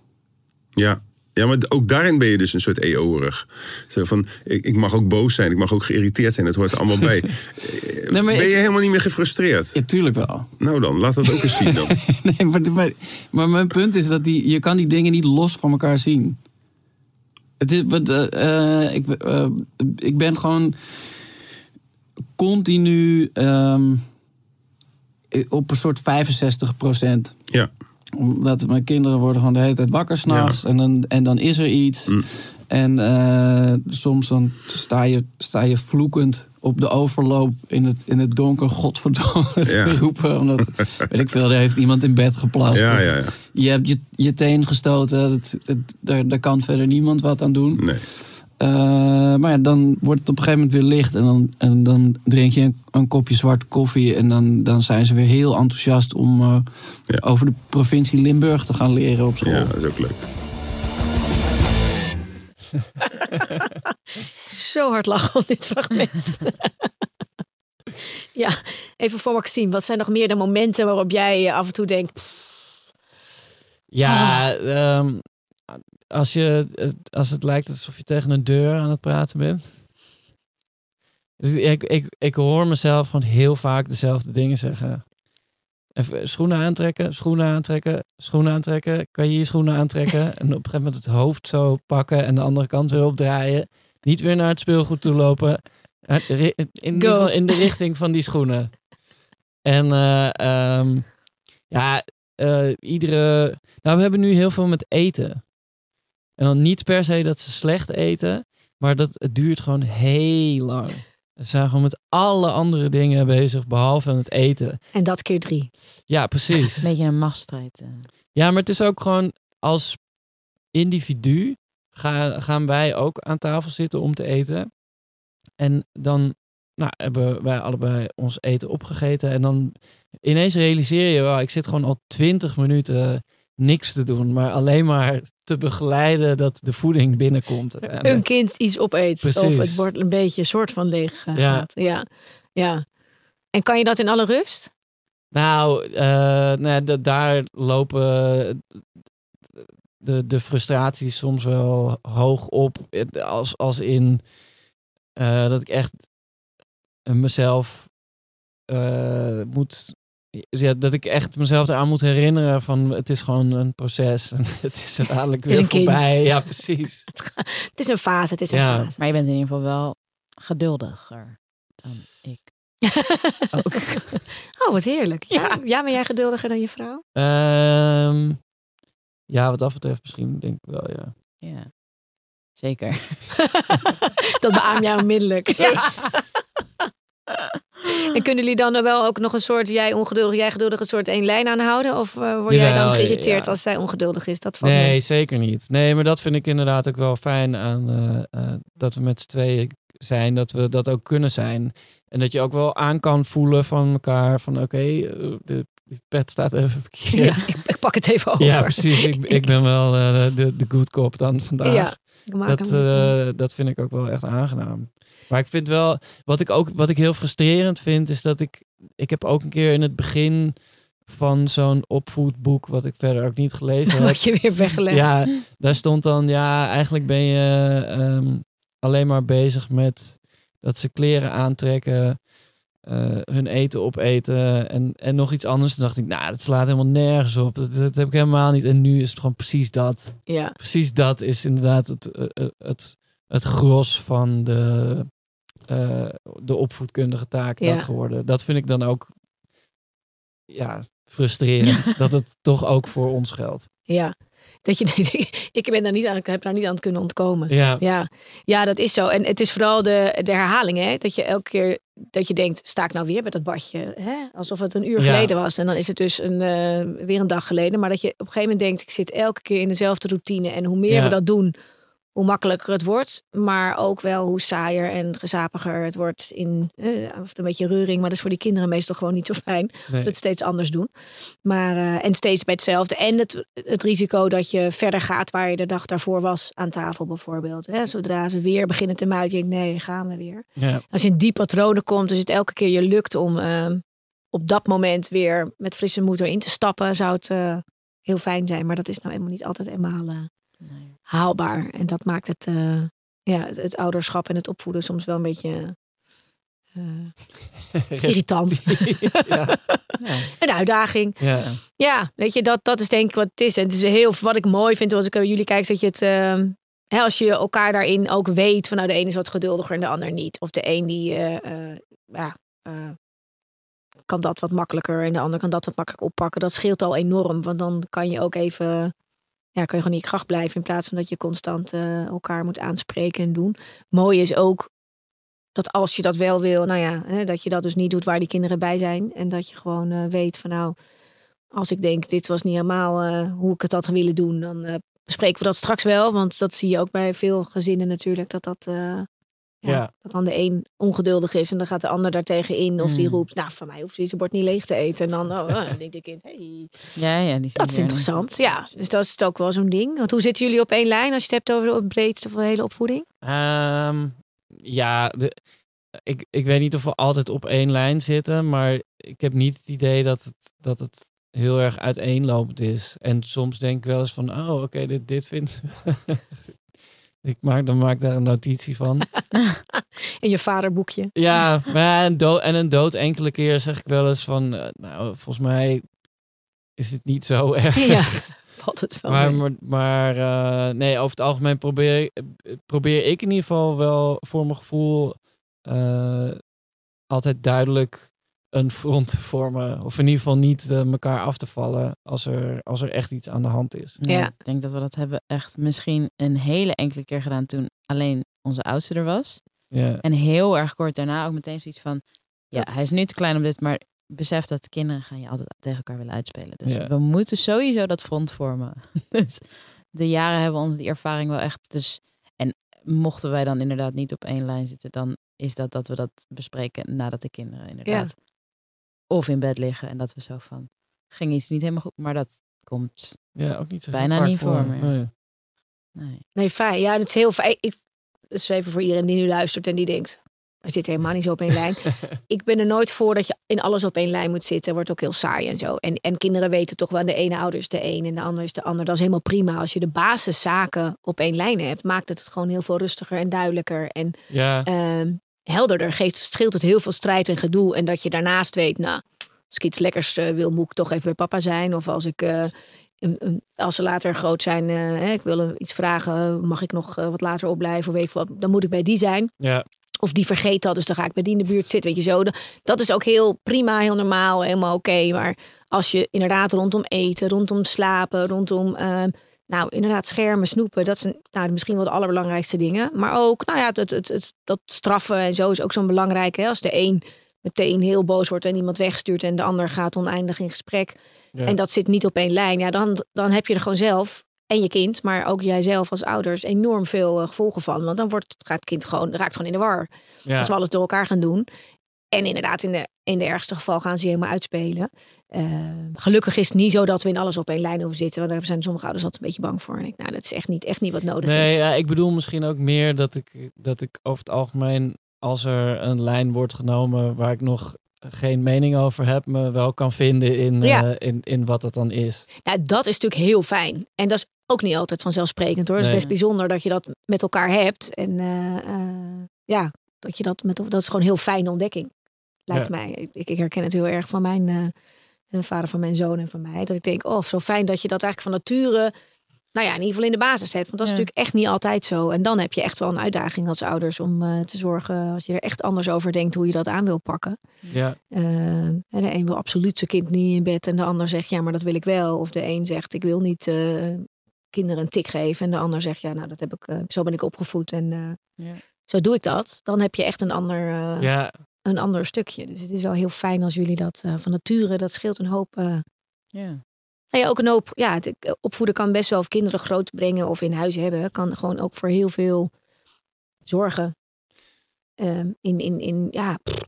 Ja. Ja, maar ook daarin ben je dus een soort EO-erig. Zo van, ik, ik mag ook boos zijn, ik mag ook geïrriteerd zijn, dat hoort er allemaal bij. [laughs] Nee, maar ben ik- je helemaal niet meer gefrustreerd? Ja, tuurlijk wel. Nou dan, laat dat ook eens zien dan. [laughs] Nee, maar, maar, maar mijn punt is dat die, je kan die dingen niet los van elkaar zien. Het is, eh, eh, ik, eh, ik ben gewoon continu ehm, op een soort 65 procent. Ja. Omdat mijn kinderen worden gewoon de hele tijd wakker s'nachts. En, dan, en dan is er iets. Mm. En eh, soms dan sta je, sta je vloekend op de overloop in het, in het donker godverdomme te [laughs] roepen. Omdat, weet ik veel, er heeft iemand in bed geplast. Ja, ja. Je hebt je, je teen gestoten. Daar, daar kan verder niemand wat aan doen. Nee. Eh, maar ja, dan wordt het op een gegeven moment weer licht. En dan, en dan drink je een, een kopje zwarte koffie. En dan, dan zijn ze weer heel enthousiast om eh, Ja. over de provincie Limburg te gaan leren op school. Ja, dat is ook leuk. [laughs] Zo hard lachen om dit fragment. [laughs] ja, even voor Maxime. Wat zijn nog meer de momenten waarop jij af en toe denkt... pff, Ja, ehm, als, je, het- als het lijkt alsof je tegen een deur aan het praten bent. Dus ik, ik, ik hoor mezelf gewoon heel vaak dezelfde dingen zeggen. Even schoenen aantrekken, schoenen aantrekken, schoenen aantrekken. Kan je je schoenen aantrekken? En op een gegeven moment het hoofd zo pakken en de andere kant weer opdraaien. Niet weer naar het speelgoed toe lopen. Eh, In, geval in de richting van die schoenen. En eh, ehm, ja, eh, iedere. Nou, we hebben nu heel veel met eten. En dan niet per se dat ze slecht eten, Maar dat, het duurt gewoon heel lang. Ze zijn gewoon met alle andere dingen bezig, behalve het eten. En dat keer drie. Ja, precies. Een beetje een machtsstrijd. eh. Ja, maar het is ook gewoon als individu ga, gaan wij ook aan tafel zitten om te eten. En dan nou, hebben wij allebei ons eten opgegeten. En dan ineens realiseer je, wel, ik zit gewoon al twintig minuten niks te doen. Maar alleen maar te begeleiden dat de voeding binnenkomt. [laughs] Een uiteindelijk. kind iets opeet. Of het wordt een beetje een soort van leeg eh, Ja. gaat. Ja. ja. En kan je dat in alle rust? Nou, eh, nee, da- daar lopen de, de frustraties soms wel hoog op. Als, als in eh, dat ik echt mezelf eh, moet. Ja, dat ik echt mezelf eraan moet herinneren van het is gewoon een proces. En [laughs] het is er dadelijk Het is weer kind. voorbij. Ja, precies. [laughs] Het is een fase, het is een Ja. fase. Maar je bent in ieder geval wel geduldiger dan ik. [laughs] Ook. oh, wat heerlijk. Ja. ja, ben jij geduldiger dan je vrouw? Ehm, ja, wat dat betreft misschien denk ik wel, ja. Ja, zeker. Dat beaam jij onmiddellijk. En kunnen jullie dan wel ook nog een soort, jij ongeduldig, jij geduldig, een soort één lijn aanhouden? Of eh, word jij dan geïrriteerd ja. als zij ongeduldig is? Dat valt Nee, mee. zeker niet. Nee, maar dat vind ik inderdaad ook wel fijn aan eh, eh, dat we met z'n tweeën zijn, dat we dat ook kunnen zijn. En dat je ook wel aan kan voelen van elkaar van oké, de, pet staat even verkeerd. Ja, ik, ik pak het even over. Ja, precies. Ik, ik [laughs] ben wel de, de good cop dan vandaag. Ja, dat, eh, dat vind ik ook wel echt aangenaam. Maar ik vind wel, wat ik ook wat ik heel frustrerend vind, is dat ik, ik heb ook een keer in het begin van zo'n opvoedboek, wat ik verder ook niet gelezen [laughs] heb. Word je weer weggelegd. Ja, daar stond dan, ja, eigenlijk ben je ehm, alleen maar bezig met dat ze kleren aantrekken, eh, hun eten opeten en, en nog iets anders. Toen dacht ik, nou, dat slaat helemaal nergens op. Dat, dat heb ik helemaal niet. En nu is het gewoon precies dat. Ja. Precies dat is inderdaad het, eh, eh, het, het gros van de, de opvoedkundige taak Ja. dat geworden. Dat vind ik dan ook, ja, frustrerend. [laughs] dat het toch ook voor ons geldt. Ja. Dat je, [laughs] ik ben daar niet aan, ik heb daar niet aan het kunnen ontkomen. Ja. Ja, ja, dat is zo. En het is vooral de, de herhaling, hè? Dat je elke keer dat je denkt, sta ik nou weer bij dat badje? Hè? Alsof het een uur Ja. geleden was. En dan is het dus een, eh, weer een dag geleden. Maar dat je op een gegeven moment denkt, ik zit elke keer in dezelfde routine. En hoe meer Ja. we dat doen, hoe makkelijker het wordt. Maar ook wel hoe saaier en gezapiger het wordt. In, eh, of een beetje reuring, maar dat is voor die kinderen meestal gewoon niet zo fijn. Nee. Dat we het steeds anders doen. Maar, eh, en steeds bij hetzelfde. En het, het risico dat je verder gaat waar je de dag daarvoor was aan tafel bijvoorbeeld. Hè? Zodra ze weer beginnen te muiten, denk ik, nee, gaan we weer. Ja. Als je in die patronen komt, dus het elke keer je lukt om eh, op dat moment weer met frisse moed erin te stappen, zou het eh, heel fijn zijn. Maar dat is nou helemaal niet altijd eenmaal eh, Nee. Haalbaar. En dat maakt het, eh, ja, het, het ouderschap en het opvoeden soms wel een beetje eh, [laughs] irritant. [laughs] ja. Ja. [laughs] een uitdaging. ja. Ja, weet je, dat, dat is denk ik wat het is. En het is heel, wat ik mooi vind als ik naar jullie kijk, is dat je het, ehm, hè, als je elkaar daarin ook weet, van nou de een is wat geduldiger en de ander niet. Of de een die, eh, ja, kan dat wat makkelijker en de ander kan dat wat makkelijker oppakken. Dat scheelt al enorm, want dan kan je ook even, ja, kan je gewoon in je kracht blijven in plaats van dat je constant eh, elkaar moet aanspreken en doen. Mooi is ook dat als je dat wel wil, nou ja, hè, dat je dat dus niet doet waar die kinderen bij zijn. En dat je gewoon eh, weet van nou, als ik denk dit was niet helemaal eh, hoe ik het had willen doen, dan bespreken we dat straks wel. Want dat zie je ook bij veel gezinnen natuurlijk, dat dat, ja, dat dan de een ongeduldig is en dan gaat de ander daartegen in. Of die Mm. roept, nou van mij hoeft deze bord niet leeg te eten. En dan, oh, oh, dan [laughs] denkt de kind, hey, Ja, ja, die dat is interessant. Ja, dus dat is ook wel zo'n ding. Want hoe zitten jullie op één lijn als je het hebt over de breedste van de hele opvoeding? Ehm, ja, de, ik, ik weet niet of we altijd op één lijn zitten, maar ik heb niet het idee dat het, dat het heel erg uiteenlopend is. En soms denk ik wel eens van, oh, oké, dit, dit vind [laughs] ik. maak, dan maak ik daar een notitie van. [laughs] In je vaderboekje. Ja, maar een dood, en een dood enkele keer zeg ik wel eens van, eh, nou, volgens mij is het niet zo [laughs] erg. Ja, valt het wel Maar, mee. maar, maar eh, nee, over het algemeen probeer, probeer ik in ieder geval wel voor mijn gevoel eh, altijd duidelijk een front vormen. Of in ieder geval niet eh, elkaar af te vallen als er, als er echt iets aan de hand is. Ja. Ik denk dat we dat hebben echt misschien een hele enkele keer gedaan toen alleen onze oudste er was. Ja. En heel erg kort daarna ook meteen zoiets van... Ja, Dat- hij is nu te klein om dit, maar besef dat de kinderen gaan je altijd tegen elkaar willen uitspelen. Dus Ja. we moeten sowieso dat front vormen. [laughs] dus de jaren hebben ons die ervaring wel echt... Dus, en mochten wij dan inderdaad niet op één lijn zitten, dan is dat dat we dat bespreken nadat de kinderen inderdaad of in bed liggen. En dat we zo van, ging iets niet helemaal goed, maar dat komt... ja, ook niet zo heel Bijna niet voor me. Nee. Nee. Nee, fijn. Ja, dat is heel fijn. Ik, is even voor iedereen die nu luistert en die denkt... We zitten helemaal niet zo op één [laughs] lijn. Ik ben er nooit voor dat je in alles op één lijn moet zitten. Wordt ook heel saai en zo. En, en kinderen weten toch wel, de ene ouder is de een en de ander is de ander. Dat is helemaal prima. Als je de basiszaken op één lijn hebt, maakt het het gewoon heel veel rustiger en duidelijker. En Ja, ehm, helderder. Geeft, scheelt het heel veel strijd en gedoe. En dat je daarnaast weet, nou, als ik iets lekkers eh, wil, moet ik toch even bij papa zijn. Of als ik, eh, een, een- als ze later groot zijn, eh, hè, ik wil iets vragen, mag ik nog wat later opblijven? Of weet ik wat, dan moet ik bij die zijn. ja, Of die vergeet dat, dus dan ga ik bij die in de buurt zitten. Weet je zo. Dat is ook heel prima, heel normaal, helemaal oké. Maar als je inderdaad rondom eten, rondom slapen, rondom. ehm, nou, inderdaad, schermen, snoepen, dat zijn nou, misschien wel de allerbelangrijkste dingen. Maar ook, nou ja, het, het, het, dat straffen en zo is ook zo'n belangrijk. Hè? Als de een meteen heel boos wordt en iemand wegstuurt en de ander gaat oneindig in gesprek. ja. En dat zit niet op één lijn. Ja, dan, dan heb je er gewoon zelf en je kind, maar ook jijzelf als ouders enorm veel eh, gevolgen van. Want dan wordt, gaat het kind gewoon, raakt gewoon in de war. ja. Als we alles door elkaar gaan doen. En inderdaad, in de, in de ergste geval gaan ze helemaal uitspelen. Eh, gelukkig is het niet zo dat we in alles op één lijn hoeven zitten. Want daar zijn sommige ouders altijd een beetje bang voor. En ik, nou, dat is echt niet, echt niet wat nodig Nee, is. ja, ik bedoel misschien ook meer dat ik, dat ik over het algemeen, als er een lijn wordt genomen waar ik nog geen mening over heb, me wel kan vinden in, Ja. eh, in, in wat het dan is. Nou, dat is natuurlijk heel fijn. En dat is ook niet altijd vanzelfsprekend hoor. Het is best bijzonder dat je dat met elkaar hebt. En eh, eh, ja, dat je dat met dat is gewoon een heel fijne ontdekking. Lijkt Ja. mij. Ik, ik herken het heel erg van mijn eh, eh, vader van mijn zoon en van mij. Dat ik denk, oh, zo fijn dat je dat eigenlijk van nature, nou ja, in ieder geval in de basis hebt. Want dat is Ja. natuurlijk echt niet altijd zo. En dan heb je echt wel een uitdaging als ouders om eh, te zorgen, als je er echt anders over denkt, hoe je dat aan wil pakken. Ja, en de een wil absoluut zijn kind niet in bed en de ander zegt ja, maar dat wil ik wel. Of de een zegt ik wil niet kinderen een tik geven en de ander zegt ja, nou dat heb ik, zo ben ik opgevoed en Ja. Zo doe ik dat. Dan heb je echt een ander, eh, ja, een ander stukje. Dus het is wel heel fijn als jullie dat eh, van nature, dat scheelt een hoop. eh, Ja. nou ja, ook een hoop. Ja, het, opvoeden kan best wel of kinderen groot brengen of in huis hebben, kan gewoon ook voor heel veel zorgen. Ehm, in, in, in, ja, pff,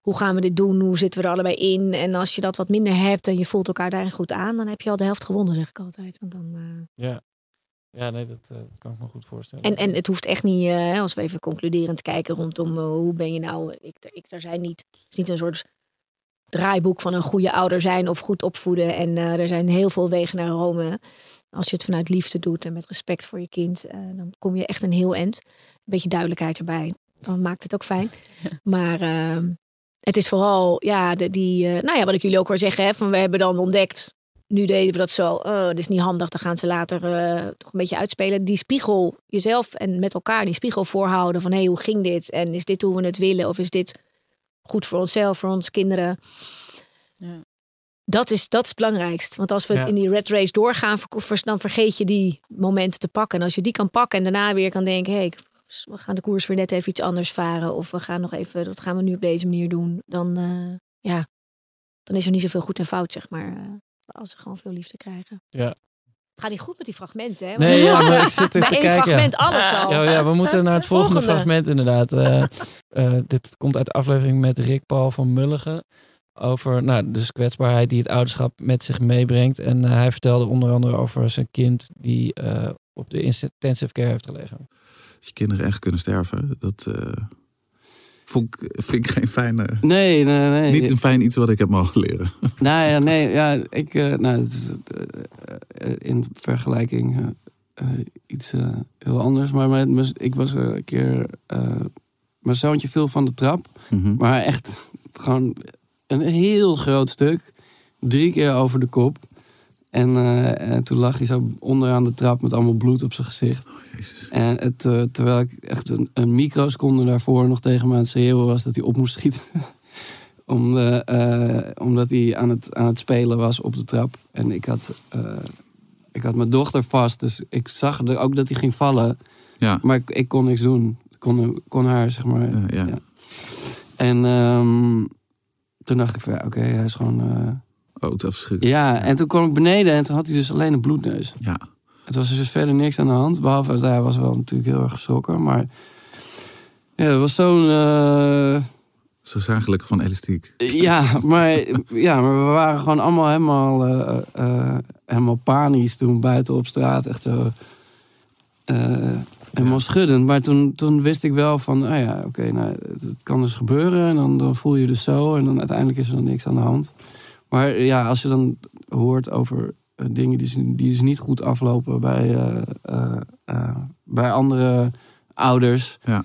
hoe gaan we dit doen? Hoe zitten we er allebei in? En als je dat wat minder hebt en je voelt elkaar daarin goed aan, dan heb je al de helft gewonnen, zeg ik altijd. En, dan, eh, ja. Ja, nee, dat, eh, dat kan ik me goed voorstellen. en, en het hoeft echt niet, eh, als we even concluderend kijken rondom eh, hoe ben je nou, ik, ik daar zijn niet, het is niet een soort draaiboek van een goede ouder zijn of goed opvoeden. En eh, er zijn heel veel wegen naar Rome. Als je het vanuit liefde doet en met respect voor je kind, dan kom je echt een heel eind. Een beetje duidelijkheid erbij. Dan maakt het ook fijn. Maar ehm, het is vooral, ja, de, die, eh, nou ja, wat ik jullie ook wil zeggen, hè, van we hebben dan ontdekt. Nu deden we dat zo. Oh, dat is niet handig. Dan gaan ze later eh, toch een beetje uitspelen. Die spiegel jezelf en met elkaar die spiegel voorhouden van hé, hey, hoe ging dit? En is dit hoe we het willen? Of is dit goed voor onszelf, voor onze kinderen? Ja. Dat is, dat is het belangrijkst. Want als we Ja. in die red race doorgaan, dan vergeet je die momenten te pakken. En als je die kan pakken en daarna weer kan denken: hé, hey, we gaan de koers weer net even iets anders varen. Of we gaan nog even, dat gaan we nu op deze manier doen. Dan, eh, ja, dan is er niet zoveel goed en fout, zeg maar. Als we gewoon veel liefde krijgen. Ja. Het gaat niet goed met die fragmenten, hè? Nee, ja, maar ik zit [laughs] er te één kijken. fragment alles al. Ja, ja, we moeten naar het volgende, Volgende. fragment inderdaad. Eh, eh, dit komt uit de aflevering met Rick Paul van Mulligen. Over nou, dus kwetsbaarheid die het ouderschap met zich meebrengt. En eh, hij vertelde onder andere over zijn kind die eh, op de intensive care heeft gelegen. Als je kinderen echt kunnen sterven, dat eh, vond ik, vind ik geen fijne... Nee, nee, nee. Niet een fijn iets wat ik heb mogen leren. [laughs] Nou ja, nee, ja, ik, eh, nou, het is eh, eh, in vergelijking iets heel anders. Maar met, mijn- ik was een keer, mijn zoontje viel van de trap, Mhm. maar echt gewoon een heel groot stuk, drie keer over de kop. En, eh, en toen lag hij zo onderaan de trap met allemaal bloed op zijn gezicht. Jezus. En het, eh, terwijl ik echt een, een microseconde daarvoor nog tegen me aan het schreeuwen was dat hij op moest schieten. [laughs] Om de, eh, omdat hij aan het, aan het spelen was op de trap. En ik had, ik had mijn dochter vast. Dus ik zag er ook dat hij ging vallen. Ja. Maar ik, ik kon niks doen. Ik kon, kon haar, zeg maar. Ja, ja. Ja. En ehm, toen dacht ik van, ja, oké, hij is gewoon... Oh, dat ja, en toen kwam ik beneden en toen had hij dus alleen een bloedneus. Ja. Het was dus verder niks aan de hand. Behalve dat hij was wel natuurlijk heel erg geschrokken. Maar ja, het was zo'n... eh, Zo gelukkig van elastiek. ja, maar, ja, maar we waren gewoon allemaal helemaal, eh, eh, helemaal panisch toen buiten op straat. Echt zo helemaal schuddend. Maar toen, toen wist ik wel van, ah ja, oké, nou, het, het kan dus gebeuren. En dan, dan voel je dus zo. En dan uiteindelijk is er dan niks aan de hand. Maar ja, als je dan hoort over eh, dingen die, ze- die dus niet goed aflopen bij, eh, eh, bij andere ouders. Ja.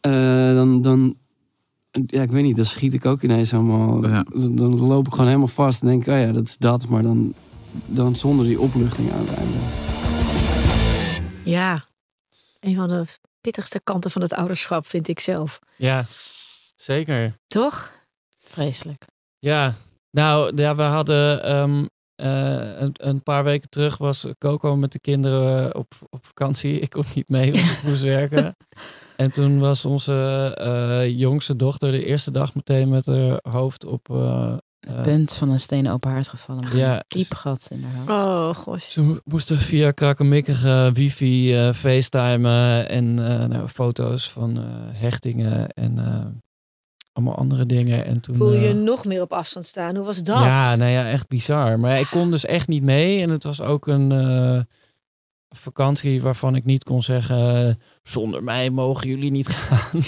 eh, dan, dan, ja, ik weet niet, dan schiet ik ook ineens helemaal. Ja. Dan, dan loop ik gewoon helemaal vast en denk, ik, oh ja, dat is dat. Maar dan, dan zonder die opluchting aan het einde. Ja, een van de pittigste kanten van het ouderschap vind ik zelf. Ja, zeker. Toch? Vreselijk. Ja, nou, ja, we hadden ehm, eh, een, een paar weken terug was Coco met de kinderen op, op vakantie. [laughs] Ik kon niet mee, want ik moest werken. [laughs] En toen was onze eh, jongste dochter de eerste dag meteen met haar hoofd op... eh, eh, Punt van een stenen open haard gevallen. met Ja, een diep gat in haar hoofd. Oh, gosh. Ze mo- moesten via krakkemikkige wifi eh facetimen en eh, nou, foto's van eh, hechtingen en eh, allemaal andere dingen. En toen, Voel je eh, nog meer op afstand staan? Hoe was dat? Ja, nou ja, echt bizar. Maar ja, ik kon dus echt niet mee. En het was ook een eh, vakantie waarvan ik niet kon zeggen... eh, zonder mij mogen jullie niet gaan.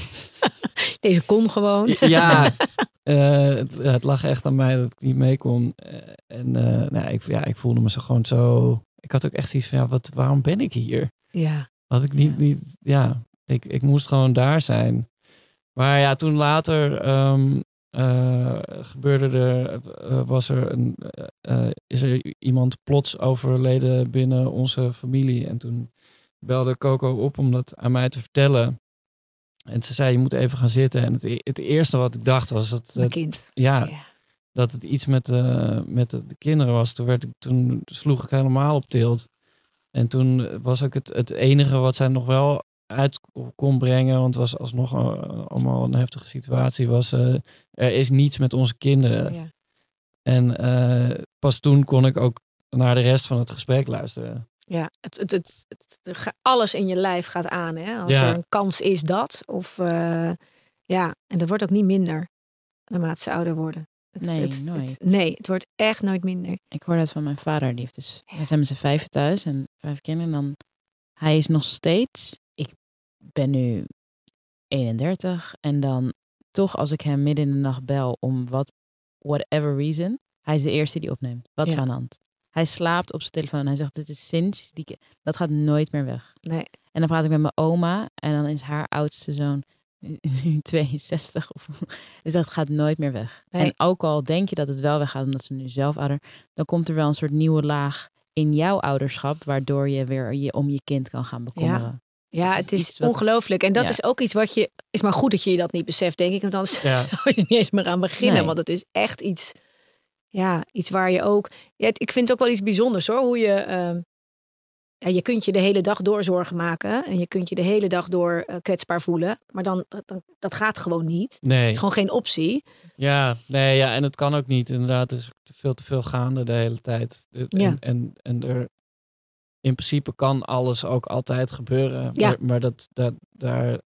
[laughs] Deze kon gewoon. ja, [laughs] het, het lag echt aan mij dat ik niet mee kon. En nou, ik, ja, ik voelde me zo gewoon zo... Ik had ook echt zoiets van, ja, wat, waarom ben ik hier? Ja. Had ik niet, niet ja, ik, ik moest gewoon daar zijn. Maar ja, toen later ehm, eh, gebeurde er, eh, was er een, eh, is er iemand plots overleden binnen onze familie. En toen belde Coco op om dat aan mij te vertellen. En ze zei, je moet even gaan zitten. En het, e- het eerste wat ik dacht was dat, Mijn dat- kind. ja, Ja. dat het iets met, met de, de kinderen was. Toen, werd ik, toen sloeg ik helemaal op tilt. En toen was ook het, het enige wat zij nog wel uit kon brengen, want het was alsnog eh, allemaal een heftige situatie, was er is niets met onze kinderen. Ja. En eh, pas toen kon ik ook naar de rest van het gesprek luisteren. Ja, het, het, het, alles in je lijf gaat aan. Hè? Als Ja. er een kans is dat. Of eh, ja, en dat wordt ook niet minder naarmate ze ouder worden. Het, Nee, het- het- nee, het wordt echt nooit minder. Ik hoorde het van mijn vader. Die heeft dus, wij zijn met z'n vijven thuis en vijf kinderen. En dan, hij is nog steeds, ben nu 31. En dan toch als ik hem midden in de nacht bel om wat, whatever reason. Hij is de eerste die opneemt. Wat is Ja. aan de hand? Hij slaapt op zijn telefoon. Hij zegt, dit is sinds, die, dat gaat nooit meer weg. Nee. En dan praat ik met mijn oma. En dan is haar oudste zoon [laughs] nu 62. Of, [laughs] dus dat gaat nooit meer weg. Nee. En ook al denk je dat het wel weggaat omdat ze nu zelf ouder, dan komt er wel een soort nieuwe laag in jouw ouderschap, waardoor je weer je om je kind kan gaan bekommeren. Ja, Het het is is, iets wat- ongelooflijk. En dat Ja. is ook iets wat je. Is maar goed dat je dat niet beseft, denk ik. Want dan Ja. [laughs] zou je niet eens meer aan beginnen. Nee. Want het is echt iets. Ja, iets waar je ook. Ja, het- ik vind het ook wel iets bijzonders hoor. Hoe je. ehm, ja, je kunt je de hele dag door zorgen maken. En je kunt je de hele dag door eh, kwetsbaar voelen. Maar dan, dat, dan, dat gaat gewoon niet. Het Nee, is gewoon geen optie. ja, nee, ja, en het kan ook niet. Inderdaad, er is te veel te veel gaande de hele tijd. Ja. En, en er, in principe kan alles ook altijd gebeuren. Ja. Maar, maar dat, dat, daar,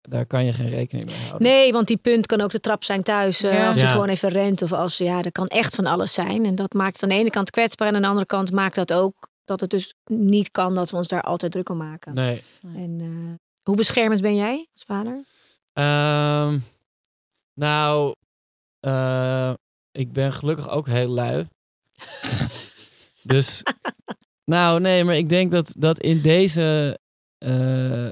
daar kan je geen rekening mee houden. Nee, want die punt kan ook de trap zijn thuis. eh, Ja. Als je Ja. gewoon even rent. Of als ja, er kan echt van alles zijn. En dat maakt het aan de ene kant kwetsbaar. En aan de andere kant maakt dat ook dat het dus niet kan dat we ons daar altijd druk om maken. Nee. En eh, hoe beschermend ben jij als vader? Ehm, nou, eh, ik ben gelukkig ook heel lui. [laughs] dus, nou nee, maar ik denk dat, dat in deze eh,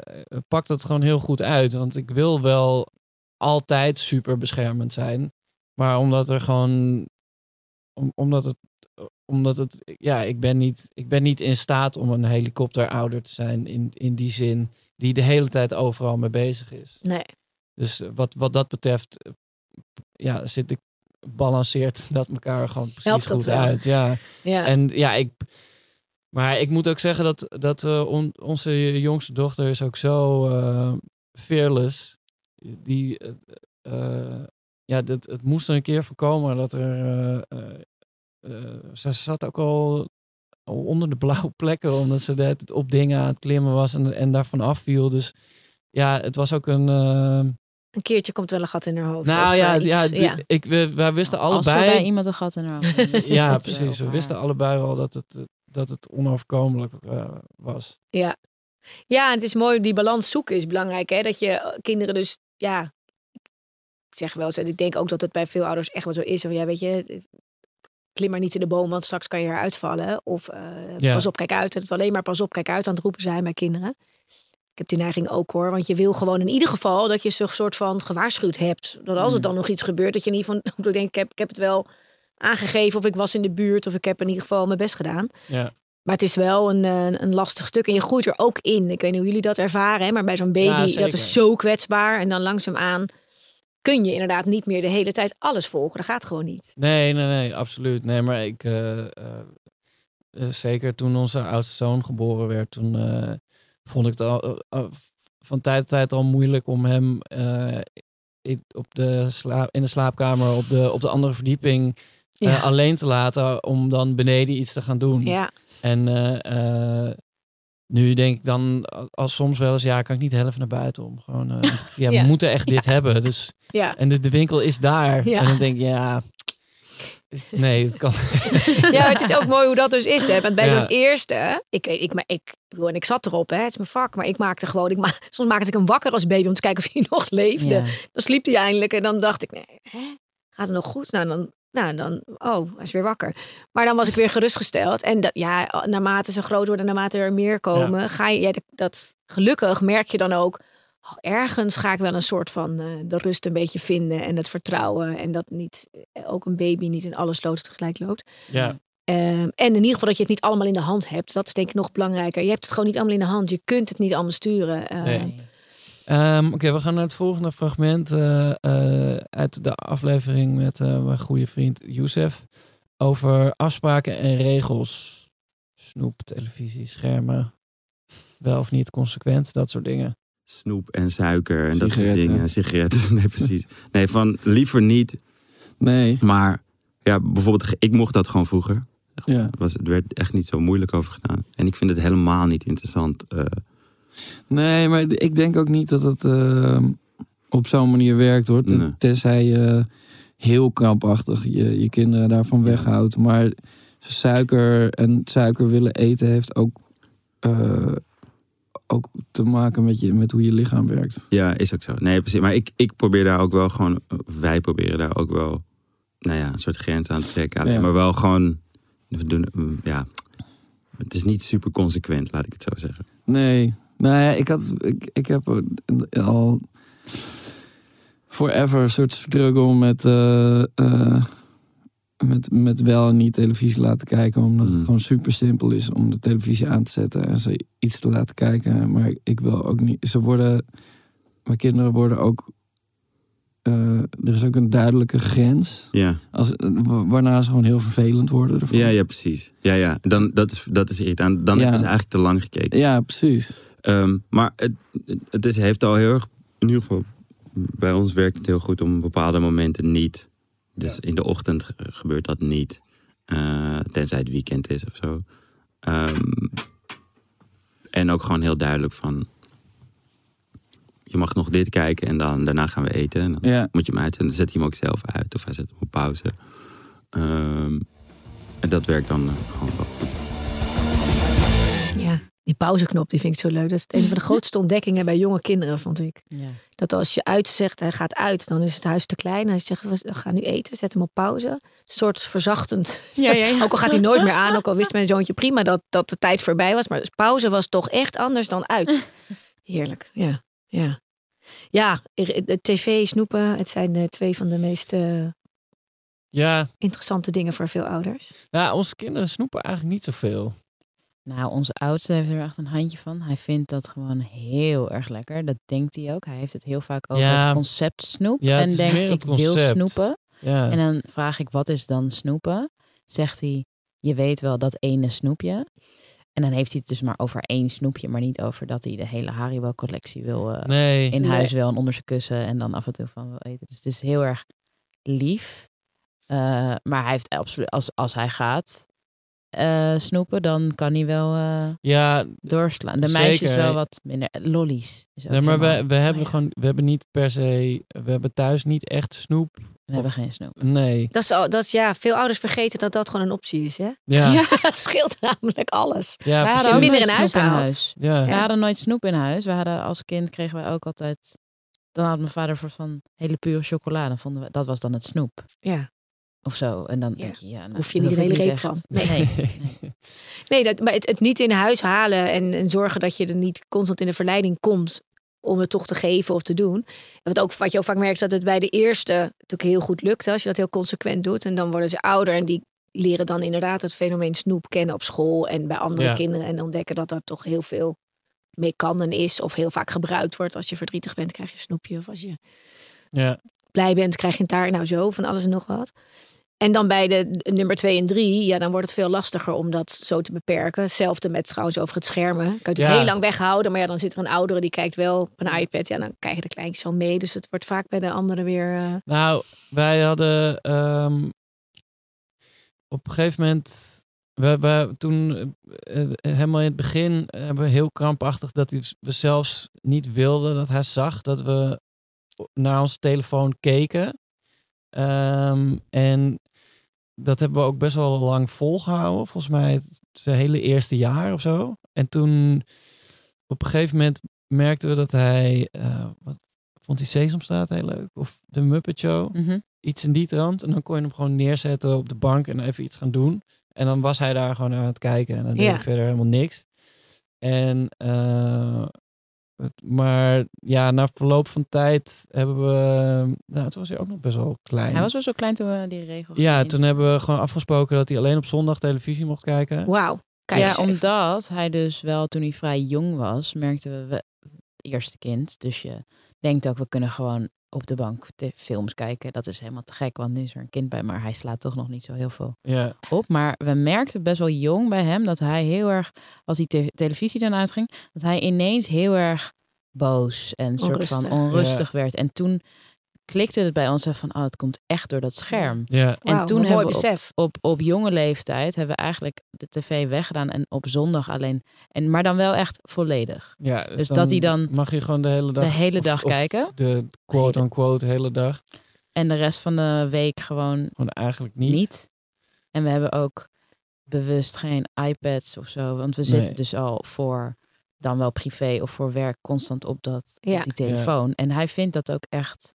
pakt het gewoon heel goed uit. Want ik wil wel altijd super beschermend zijn. Maar omdat er gewoon, om, omdat het, omdat het, ja, ik ben niet, ik ben niet in staat om een helikopterouder te zijn in, in die zin, die de hele tijd overal mee bezig is. Nee. Dus wat, wat dat betreft ja, zit ik balanceert [laughs] dat elkaar gewoon precies Helpt dat goed uit. Ja. Ja. En ja, ik. Maar ik moet ook zeggen dat, dat eh, on- onze jongste dochter is ook zo eh fearless. Die, eh, eh, ja, dat, het moest er een keer voorkomen dat er. eh, eh, eh, ze zat ook al, al onder de blauwe plekken, omdat ze tijd op dingen aan het klimmen was en, en daarvan afviel. Dus ja, het was ook een. Een keertje komt wel een gat in haar hoofd. nou ja, iets. ja, ja. Ik, we, wij wisten Als er allebei. bij iemand een gat in haar [laughs] ik Ja, precies. We wisten allebei wel dat het, dat het onoverkomelijk eh, was. Ja. ja, en het is mooi, die balans zoeken is belangrijk. Hè? Dat je eh, kinderen dus, ja, ik zeg wel eens, en ik denk ook dat het bij veel ouders echt wel zo is. Of ja, weet je, klim maar niet in de boom, want straks kan je eruit vallen. Of eh, Ja. pas op, kijk uit. Het is alleen maar pas op, kijk uit aan het roepen zijn bij kinderen. Ik heb die neiging ook hoor, want je wil gewoon in ieder geval dat je zo'n soort van gewaarschuwd hebt. Dat als het dan nog iets gebeurt, dat je niet van, [laughs] ik denk, ik heb, ik heb het wel aangegeven of ik was in de buurt of ik heb in ieder geval mijn best gedaan. Ja. Maar het is wel een, eh, een lastig stuk. En je groeit er ook in. Ik weet niet hoe jullie dat ervaren. Hè? Maar bij zo'n baby, Ja, dat is zo kwetsbaar. En dan langzaamaan kun je inderdaad niet meer de hele tijd alles volgen. Dat gaat gewoon niet. Nee, nee, nee, absoluut. Nee, maar ik, eh, eh, zeker toen onze oudste zoon geboren werd, toen vond ik het al, van tijd tot tijd al moeilijk om hem in, op de slaap, in de slaapkamer op de, op de andere verdieping eh, alleen te laten om dan beneden iets te gaan doen. Ja, En eh, eh, nu denk ik dan als soms wel eens, ja, kan ik niet helft naar buiten om. Gewoon, want ja, [laughs] Ja. we moeten echt dit hebben. Dus, ja. en de, de winkel is daar. En dan denk ik, ja, nee, het kan. [laughs] ja, maar het is ook mooi hoe dat dus is. Hè? Want bij Ja. zo'n eerste, ik, ik, maar ik, en ik zat erop, hè? het is mijn vak. Maar ik maakte gewoon, ik ma soms maakte ik hem wakker als baby om te kijken of hij [laughs] nog leefde. Ja. Dan sliep hij eindelijk en dan dacht ik, nee, hè? gaat het nog goed? Nou, dan, nou, dan, oh, hij is weer wakker. Maar dan was ik weer gerustgesteld. En dat, ja, naarmate ze groot worden, naarmate er meer komen, ga je, ja, dat, gelukkig merk je dan ook, oh, ergens ga ik wel een soort van eh, de rust een beetje vinden en het vertrouwen. En dat niet, eh, ook een baby niet in alle sloten tegelijk loopt. Ja, Ehm, en in ieder geval dat je het niet allemaal in de hand hebt. Dat is denk ik nog belangrijker. Je hebt het gewoon niet allemaal in de hand. Je kunt het niet allemaal sturen. Ehm, Nee. Ehm, Oké, we gaan naar het volgende fragment eh, eh, uit de aflevering met eh, mijn goede vriend Youssef. Over afspraken en regels. Snoep, televisie, schermen. Wel of niet consequent, dat soort dingen. Snoep en suiker en dat soort dingen. Sigaretten, [laughs] nee precies. Nee, van liever niet. Nee. Maar ja, bijvoorbeeld, ik mocht dat gewoon vroeger. Ja. Was, er werd echt niet zo moeilijk over gedaan. En ik vind het helemaal niet interessant. Nee, maar ik denk ook niet dat het eh, op zo'n manier werkt hoor. Nee. Tenzij je heel krampachtig je, je kinderen daarvan weghoudt. Maar suiker en suiker willen eten heeft ook, eh, ook te maken met, je, met hoe je lichaam werkt. ja, is ook zo. Nee, precies. Maar ik, ik probeer daar ook wel gewoon, wij proberen daar ook wel, nou ja, een soort grens aan te trekken. Ja. Maar wel gewoon, we doen, ja, het is niet super consequent, laat ik het zo zeggen. Nee, nou ja, ik, had, ik, ik heb al forever een soort struggle met, eh, eh, met, met wel en niet televisie laten kijken. Omdat het Mm. gewoon super simpel is om de televisie aan te zetten en ze iets te laten kijken. Maar ik wil ook niet. Ze worden. Mijn kinderen worden ook. eh, er is ook een duidelijke grens. Ja. Als, wa- waarna ze gewoon heel vervelend worden. Ervan. Ja, ja, precies. Ja, ja. Dan, dat, is, dat is irritant. Dan Ja. hebben ze eigenlijk te lang gekeken. ja, precies. Ehm, maar het, het is, heeft al heel erg, in ieder geval bij ons werkt het heel goed om bepaalde momenten niet. Dus in de ochtend ge- gebeurt dat niet. Eh, tenzij het weekend is of zo. Ehm, en ook gewoon heel duidelijk van. Je mag nog dit kijken en dan, daarna gaan we eten. En dan Ja. moet je hem uitzetten. Dan zet hij hem ook zelf uit of hij zet hem op pauze. Ehm, en dat werkt dan eh, gewoon wel goed. Ja, die pauzeknop die vind ik zo leuk. Dat is een van de [laughs] grootste ontdekkingen bij jonge kinderen, vond ik. Ja. Dat als je uitzegt, hij gaat uit, dan is het huis te klein. Hij zegt, we gaan nu eten, zet hem op pauze. Een soort verzachtend. [laughs] Ja, ja, ja. [laughs] Ook al gaat hij nooit meer aan, ook al wist mijn zoontje prima dat, dat de tijd voorbij was. Maar pauze was toch echt anders dan uit. Heerlijk, ja. Ja, ja de tv, snoepen, het zijn eh, twee van de meest eh, Ja, interessante dingen voor veel ouders. ja, onze kinderen snoepen eigenlijk niet zoveel. Nou, onze oudste heeft er echt een handje van. Hij vindt dat gewoon heel erg lekker. Dat denkt hij ook. Hij heeft het heel vaak over Ja. het concept snoep. Ja, en denkt, ik wil snoepen. Ja. En dan vraag ik, wat is dan snoepen? Zegt hij, je weet wel dat ene snoepje. En dan heeft hij het dus maar over één snoepje, maar niet over dat hij de hele Haribo-collectie wil eh, nee. in huis wel en onder zijn kussen en dan af en toe van wil eten. Dus het is heel erg lief. Eh, maar hij heeft absoluut, als, als hij gaat eh, snoepen, dan kan hij wel eh, Ja, doorslaan. De Zeker. meisjes wel wat minder. Lollies. Is ook nee, maar we, we hebben Oh ja, gewoon, we hebben niet per se, we hebben thuis niet echt snoep. we hebben geen snoep. Nee. Dat is, al- dat is, ja, veel ouders vergeten dat dat gewoon een optie is. Hè? Ja, [laughs] ja, dat scheelt namelijk alles. ja wij hadden ook minder in huis in huis. Ja. We hadden nooit snoep in huis. We hadden als kind kregen wij ook altijd. Dan had mijn vader voor van hele pure chocolade. Vonden we, dat was dan het snoep. Ja. Of zo. En dan Ja. denk je, ja, nou, Hoef je dat niet ik hele reep van. Nee. Nee. nee. [laughs] Nee, dat, maar het, het niet in huis halen en, en zorgen dat je er niet constant in de verleiding komt om het toch te geven of te doen. En Wat, ook, wat je ook vaak merkt, is dat het bij de eerste natuurlijk heel goed lukt. Als je dat heel consequent doet. En dan worden ze ouder en die leren dan inderdaad het fenomeen snoep kennen op school en bij andere Ja. kinderen. En ontdekken dat er toch heel veel mee kan en is. Of heel vaak gebruikt wordt. Als je verdrietig bent, krijg je een snoepje. Of als je Ja. blij bent, krijg je een taart. Nou zo, van alles en nog wat. En dan bij de nummer twee en drie, ja, dan wordt het veel lastiger om dat zo te beperken. Hetzelfde met trouwens over het schermen. Kan je natuurlijk Ja. heel lang weghouden, maar ja, dan zit er een oudere die kijkt wel op een iPad. Ja, dan krijgen de kleintjes al mee. Dus het wordt vaak bij de anderen weer. eh, Nou, wij hadden ehm, op een gegeven moment, we, we toen eh, eh, helemaal in het begin hebben we heel krampachtig dat hij- we zelfs niet wilden dat hij zag dat we naar onze telefoon keken. Ehm, en dat hebben we ook best wel lang volgehouden. Volgens mij het hele eerste jaar of zo. En toen op een gegeven moment merkten we dat hij, eh, wat vond hij Sesamstraat heel leuk? Of de Muppet Show? Mhm. Iets in die trant. En dan kon je hem gewoon neerzetten op de bank en even iets gaan doen. En dan was hij daar gewoon aan het kijken. En dan deed Ja. hij verder helemaal niks. En, eh, maar ja, na verloop van tijd hebben we... Nou, toen was hij ook nog best wel klein. Hij was wel zo klein toen we die regel ja, gingen toen hebben we gewoon afgesproken dat hij alleen op zondag televisie mocht kijken. Wauw. Kijk ja, omdat hij dus wel toen hij vrij jong was, merkten we, we het eerste kind. Dus je denkt ook, we kunnen gewoon op de bank te- films kijken. Dat is helemaal te gek, want nu is er een kind bij, maar hij slaat toch nog niet zo heel veel Ja, op. Maar we merkten best wel jong bij hem dat hij heel erg, als die te- televisie dan uitging, dat hij ineens heel erg boos en soort van Onrustig. onrustig werd. En toen klikte het bij ons hè, van, oh, het komt echt door dat scherm. ja. En toen hebben we op, besef. op, op jonge leeftijd hebben we eigenlijk de tv weggedaan en op zondag alleen. En, maar dan wel echt volledig. ja Dus dat hij dan Mag je gewoon de hele dag... de hele dag of kijken. De quote-unquote hele dag. En de rest van de week gewoon Gewoon eigenlijk niet. niet. En we hebben ook bewust geen iPads of zo. Want we zitten Nee. dus al voor dan wel privé of voor werk constant op, dat, Ja. op die telefoon. En hij vindt dat ook echt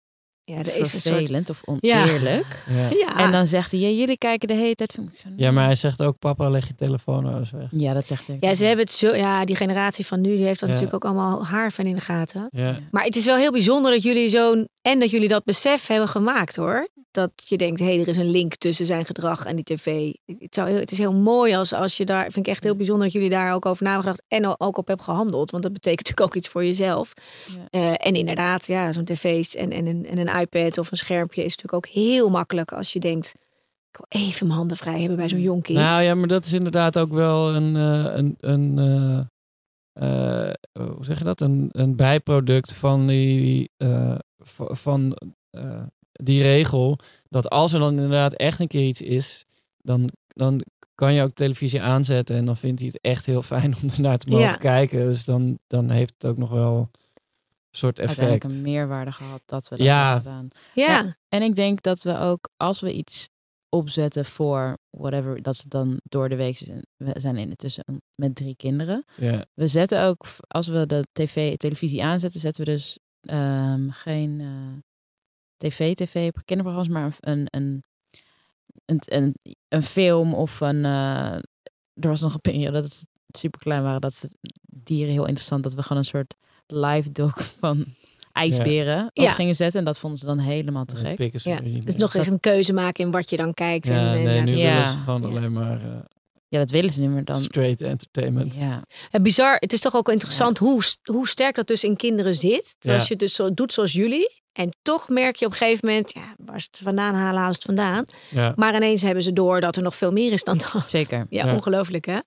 Ja, er is een soort. vervelend of Ja. oneerlijk. [laughs] Ja. Ja. En dan zegt hij, ja, jullie kijken de hele tijd film. Ik zo, ja, maar hij zegt ook, papa, leg je telefoon nou eens weg. Ja, dat zegt hij. ook. Ja, ze hebben het zo. Ja, die generatie van nu, die heeft dat Ja. natuurlijk ook allemaal haar van in de gaten. Ja. Maar het is wel heel bijzonder dat jullie zo'n. En dat jullie dat besef hebben gemaakt hoor. Dat je denkt, hé, hey, er is een link tussen zijn gedrag en die tv. Het, zou heel, het is heel mooi als, als je daar. Vind ik echt heel bijzonder dat jullie daar ook over nagedacht en ook op hebben gehandeld. Want dat betekent natuurlijk ook iets voor jezelf. Ja. Eh, en inderdaad, ja, zo'n tv's en, en, een, en een iPad of een schermpje is natuurlijk ook heel makkelijk als je denkt. Ik wil even mijn handen vrij hebben bij zo'n jong kind. Nou ja, maar dat is inderdaad ook wel een, eh, een, een eh, eh, hoe zeg je dat? Een, een bijproduct van die, eh, van eh, die regel. Dat als er dan inderdaad echt een keer iets is, dan, dan kan je ook televisie aanzetten en dan vindt hij het echt heel fijn [laughs] om ernaar te mogen Ja. kijken. Dus dan, dan heeft het ook nog wel een soort uiteindelijk effect. een meerwaarde gehad dat we dat Ja. hebben gedaan. ja. Ja. En ik denk dat we ook, als we iets opzetten voor whatever, dat ze dan door de week zijn. We zijn intussen met drie kinderen. Ja. We zetten ook, als we de tv, televisie aanzetten, zetten we dus ehm, geen eh, tv, tv, kinderprogramma's, maar een, een, een, een, een film of een. eh, er was nog een periode dat het super klein waren, dat ze dieren heel interessant, dat we gewoon een soort live dog [laughs] van ijsberen op Ja. gingen zetten. En dat vonden ze dan helemaal te gek. Ja, Dus nog echt een keuze maken in wat je dan kijkt. Ja, en, en nee, nu Ja. willen ze gewoon Ja. alleen maar... eh, Ja, dat willen ze niet meer dan. Straight entertainment. Ja. Het bizar, het is toch ook interessant hoe, hoe sterk dat dus in kinderen zit. Ja. Als je het dus zo doet zoals jullie. En toch merk je op een gegeven moment, ja, waar ze het vandaan halen, halen ze het vandaan. Ja. Maar ineens hebben ze door dat er nog veel meer is dan dat. Zeker. Ja, Ja. ongelooflijk hè.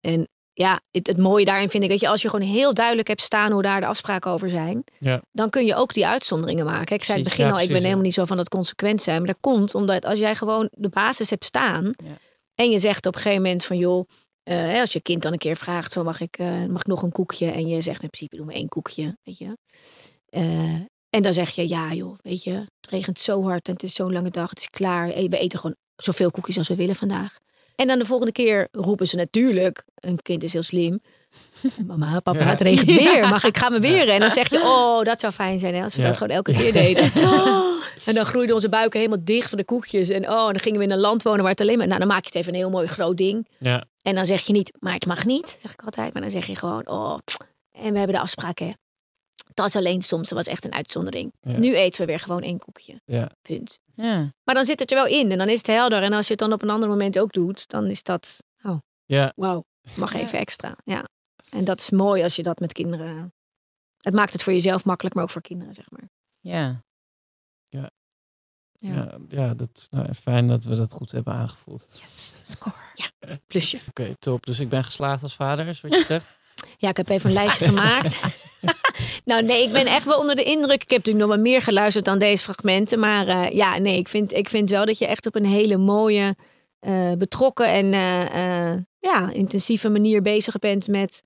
En ja, het, het mooie daarin vind ik dat je als je gewoon heel duidelijk hebt staan hoe daar de afspraken over zijn, Ja. dan kun je ook die uitzonderingen maken. Ik zei in het begin ja, al, ik ben ja. helemaal niet zo van dat consequent zijn. Maar dat komt omdat als jij gewoon de basis hebt staan Ja. En je zegt op een gegeven moment van joh, eh, als je kind dan een keer vraagt van mag ik, eh, mag ik nog een koekje? En je zegt in principe doe maar één koekje, weet je. Eh, en dan zeg je ja joh, weet je, het regent zo hard en het is zo'n lange dag, het is klaar. We eten gewoon zoveel koekjes als we willen vandaag. En dan de volgende keer roepen ze natuurlijk, een kind is heel slim. [laughs] Mama, papa, Ja. het regent weer. Mag ik ga me weren? En dan zeg je, oh, dat zou fijn zijn hè, als we Ja. dat gewoon elke keer deden. [laughs] [laughs] En dan groeiden onze buiken helemaal dicht van de koekjes. En oh, en dan gingen we in een land wonen waar het alleen maar... Nou, dan maak je het even een heel mooi groot ding. Ja. En dan zeg je niet, maar het mag niet, zeg ik altijd. Maar dan zeg je gewoon, oh, en we hebben de afspraak hè. Dat is alleen soms, dat was echt een uitzondering. Ja. Nu eten we weer gewoon één koekje. Ja. Punt. Ja. Maar dan zit het er wel in en dan is het helder. En als je het dan op een ander moment ook doet, dan is dat, oh, Ja. wauw, mag even extra. Ja. En dat is mooi als je dat met kinderen... Het maakt het voor jezelf makkelijk, maar ook voor kinderen, zeg maar. Ja. Ja. Ja, ja dat, nou, fijn dat we dat goed hebben aangevoeld. Yes, score. Ja, plusje. Oké, top. Dus ik ben geslaagd als vader, is wat je [laughs] zegt. Ja, ik heb even een lijstje gemaakt. [laughs] nou, nee, ik ben echt wel onder de indruk. Ik heb natuurlijk nog wel meer geluisterd dan deze fragmenten. Maar eh, ja, nee, ik vind, ik vind wel dat je echt op een hele mooie, eh, betrokken en eh, ja, intensieve manier bezig bent met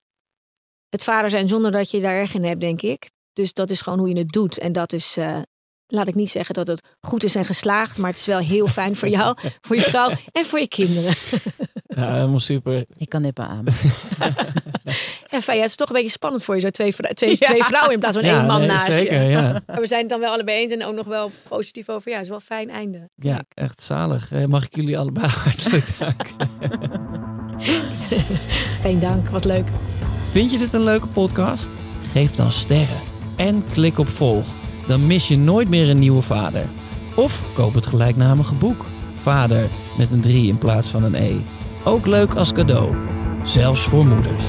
het vader zijn zonder dat je daar erg in hebt, denk ik. Dus dat is gewoon hoe je het doet. En dat is, laat ik niet zeggen dat het goed is en geslaagd, maar het is wel heel fijn voor jou, voor je vrouw en voor je kinderen. Ja, helemaal super. Ik kan nippen aan. [laughs] Ja, fijn, ja, het is toch een beetje spannend voor je, zo twee, vrou- twee, [laughs] twee vrouwen in plaats van één man nee, naast zeker, je. ja. [laughs] Maar we zijn het dan wel allebei eens en ook nog wel positief over. Ja, het is wel een fijn einde. Ja, echt zalig. Eh, Mag ik jullie allebei hartelijk danken. Geen dank, wat leuk. Vind je dit een leuke podcast? Geef dan sterren en klik op volg. Dan mis je nooit meer een nieuwe vader. Of koop het gelijknamige boek. Vader met een 3 in plaats van een E. Ook leuk als cadeau. Zelfs voor moeders.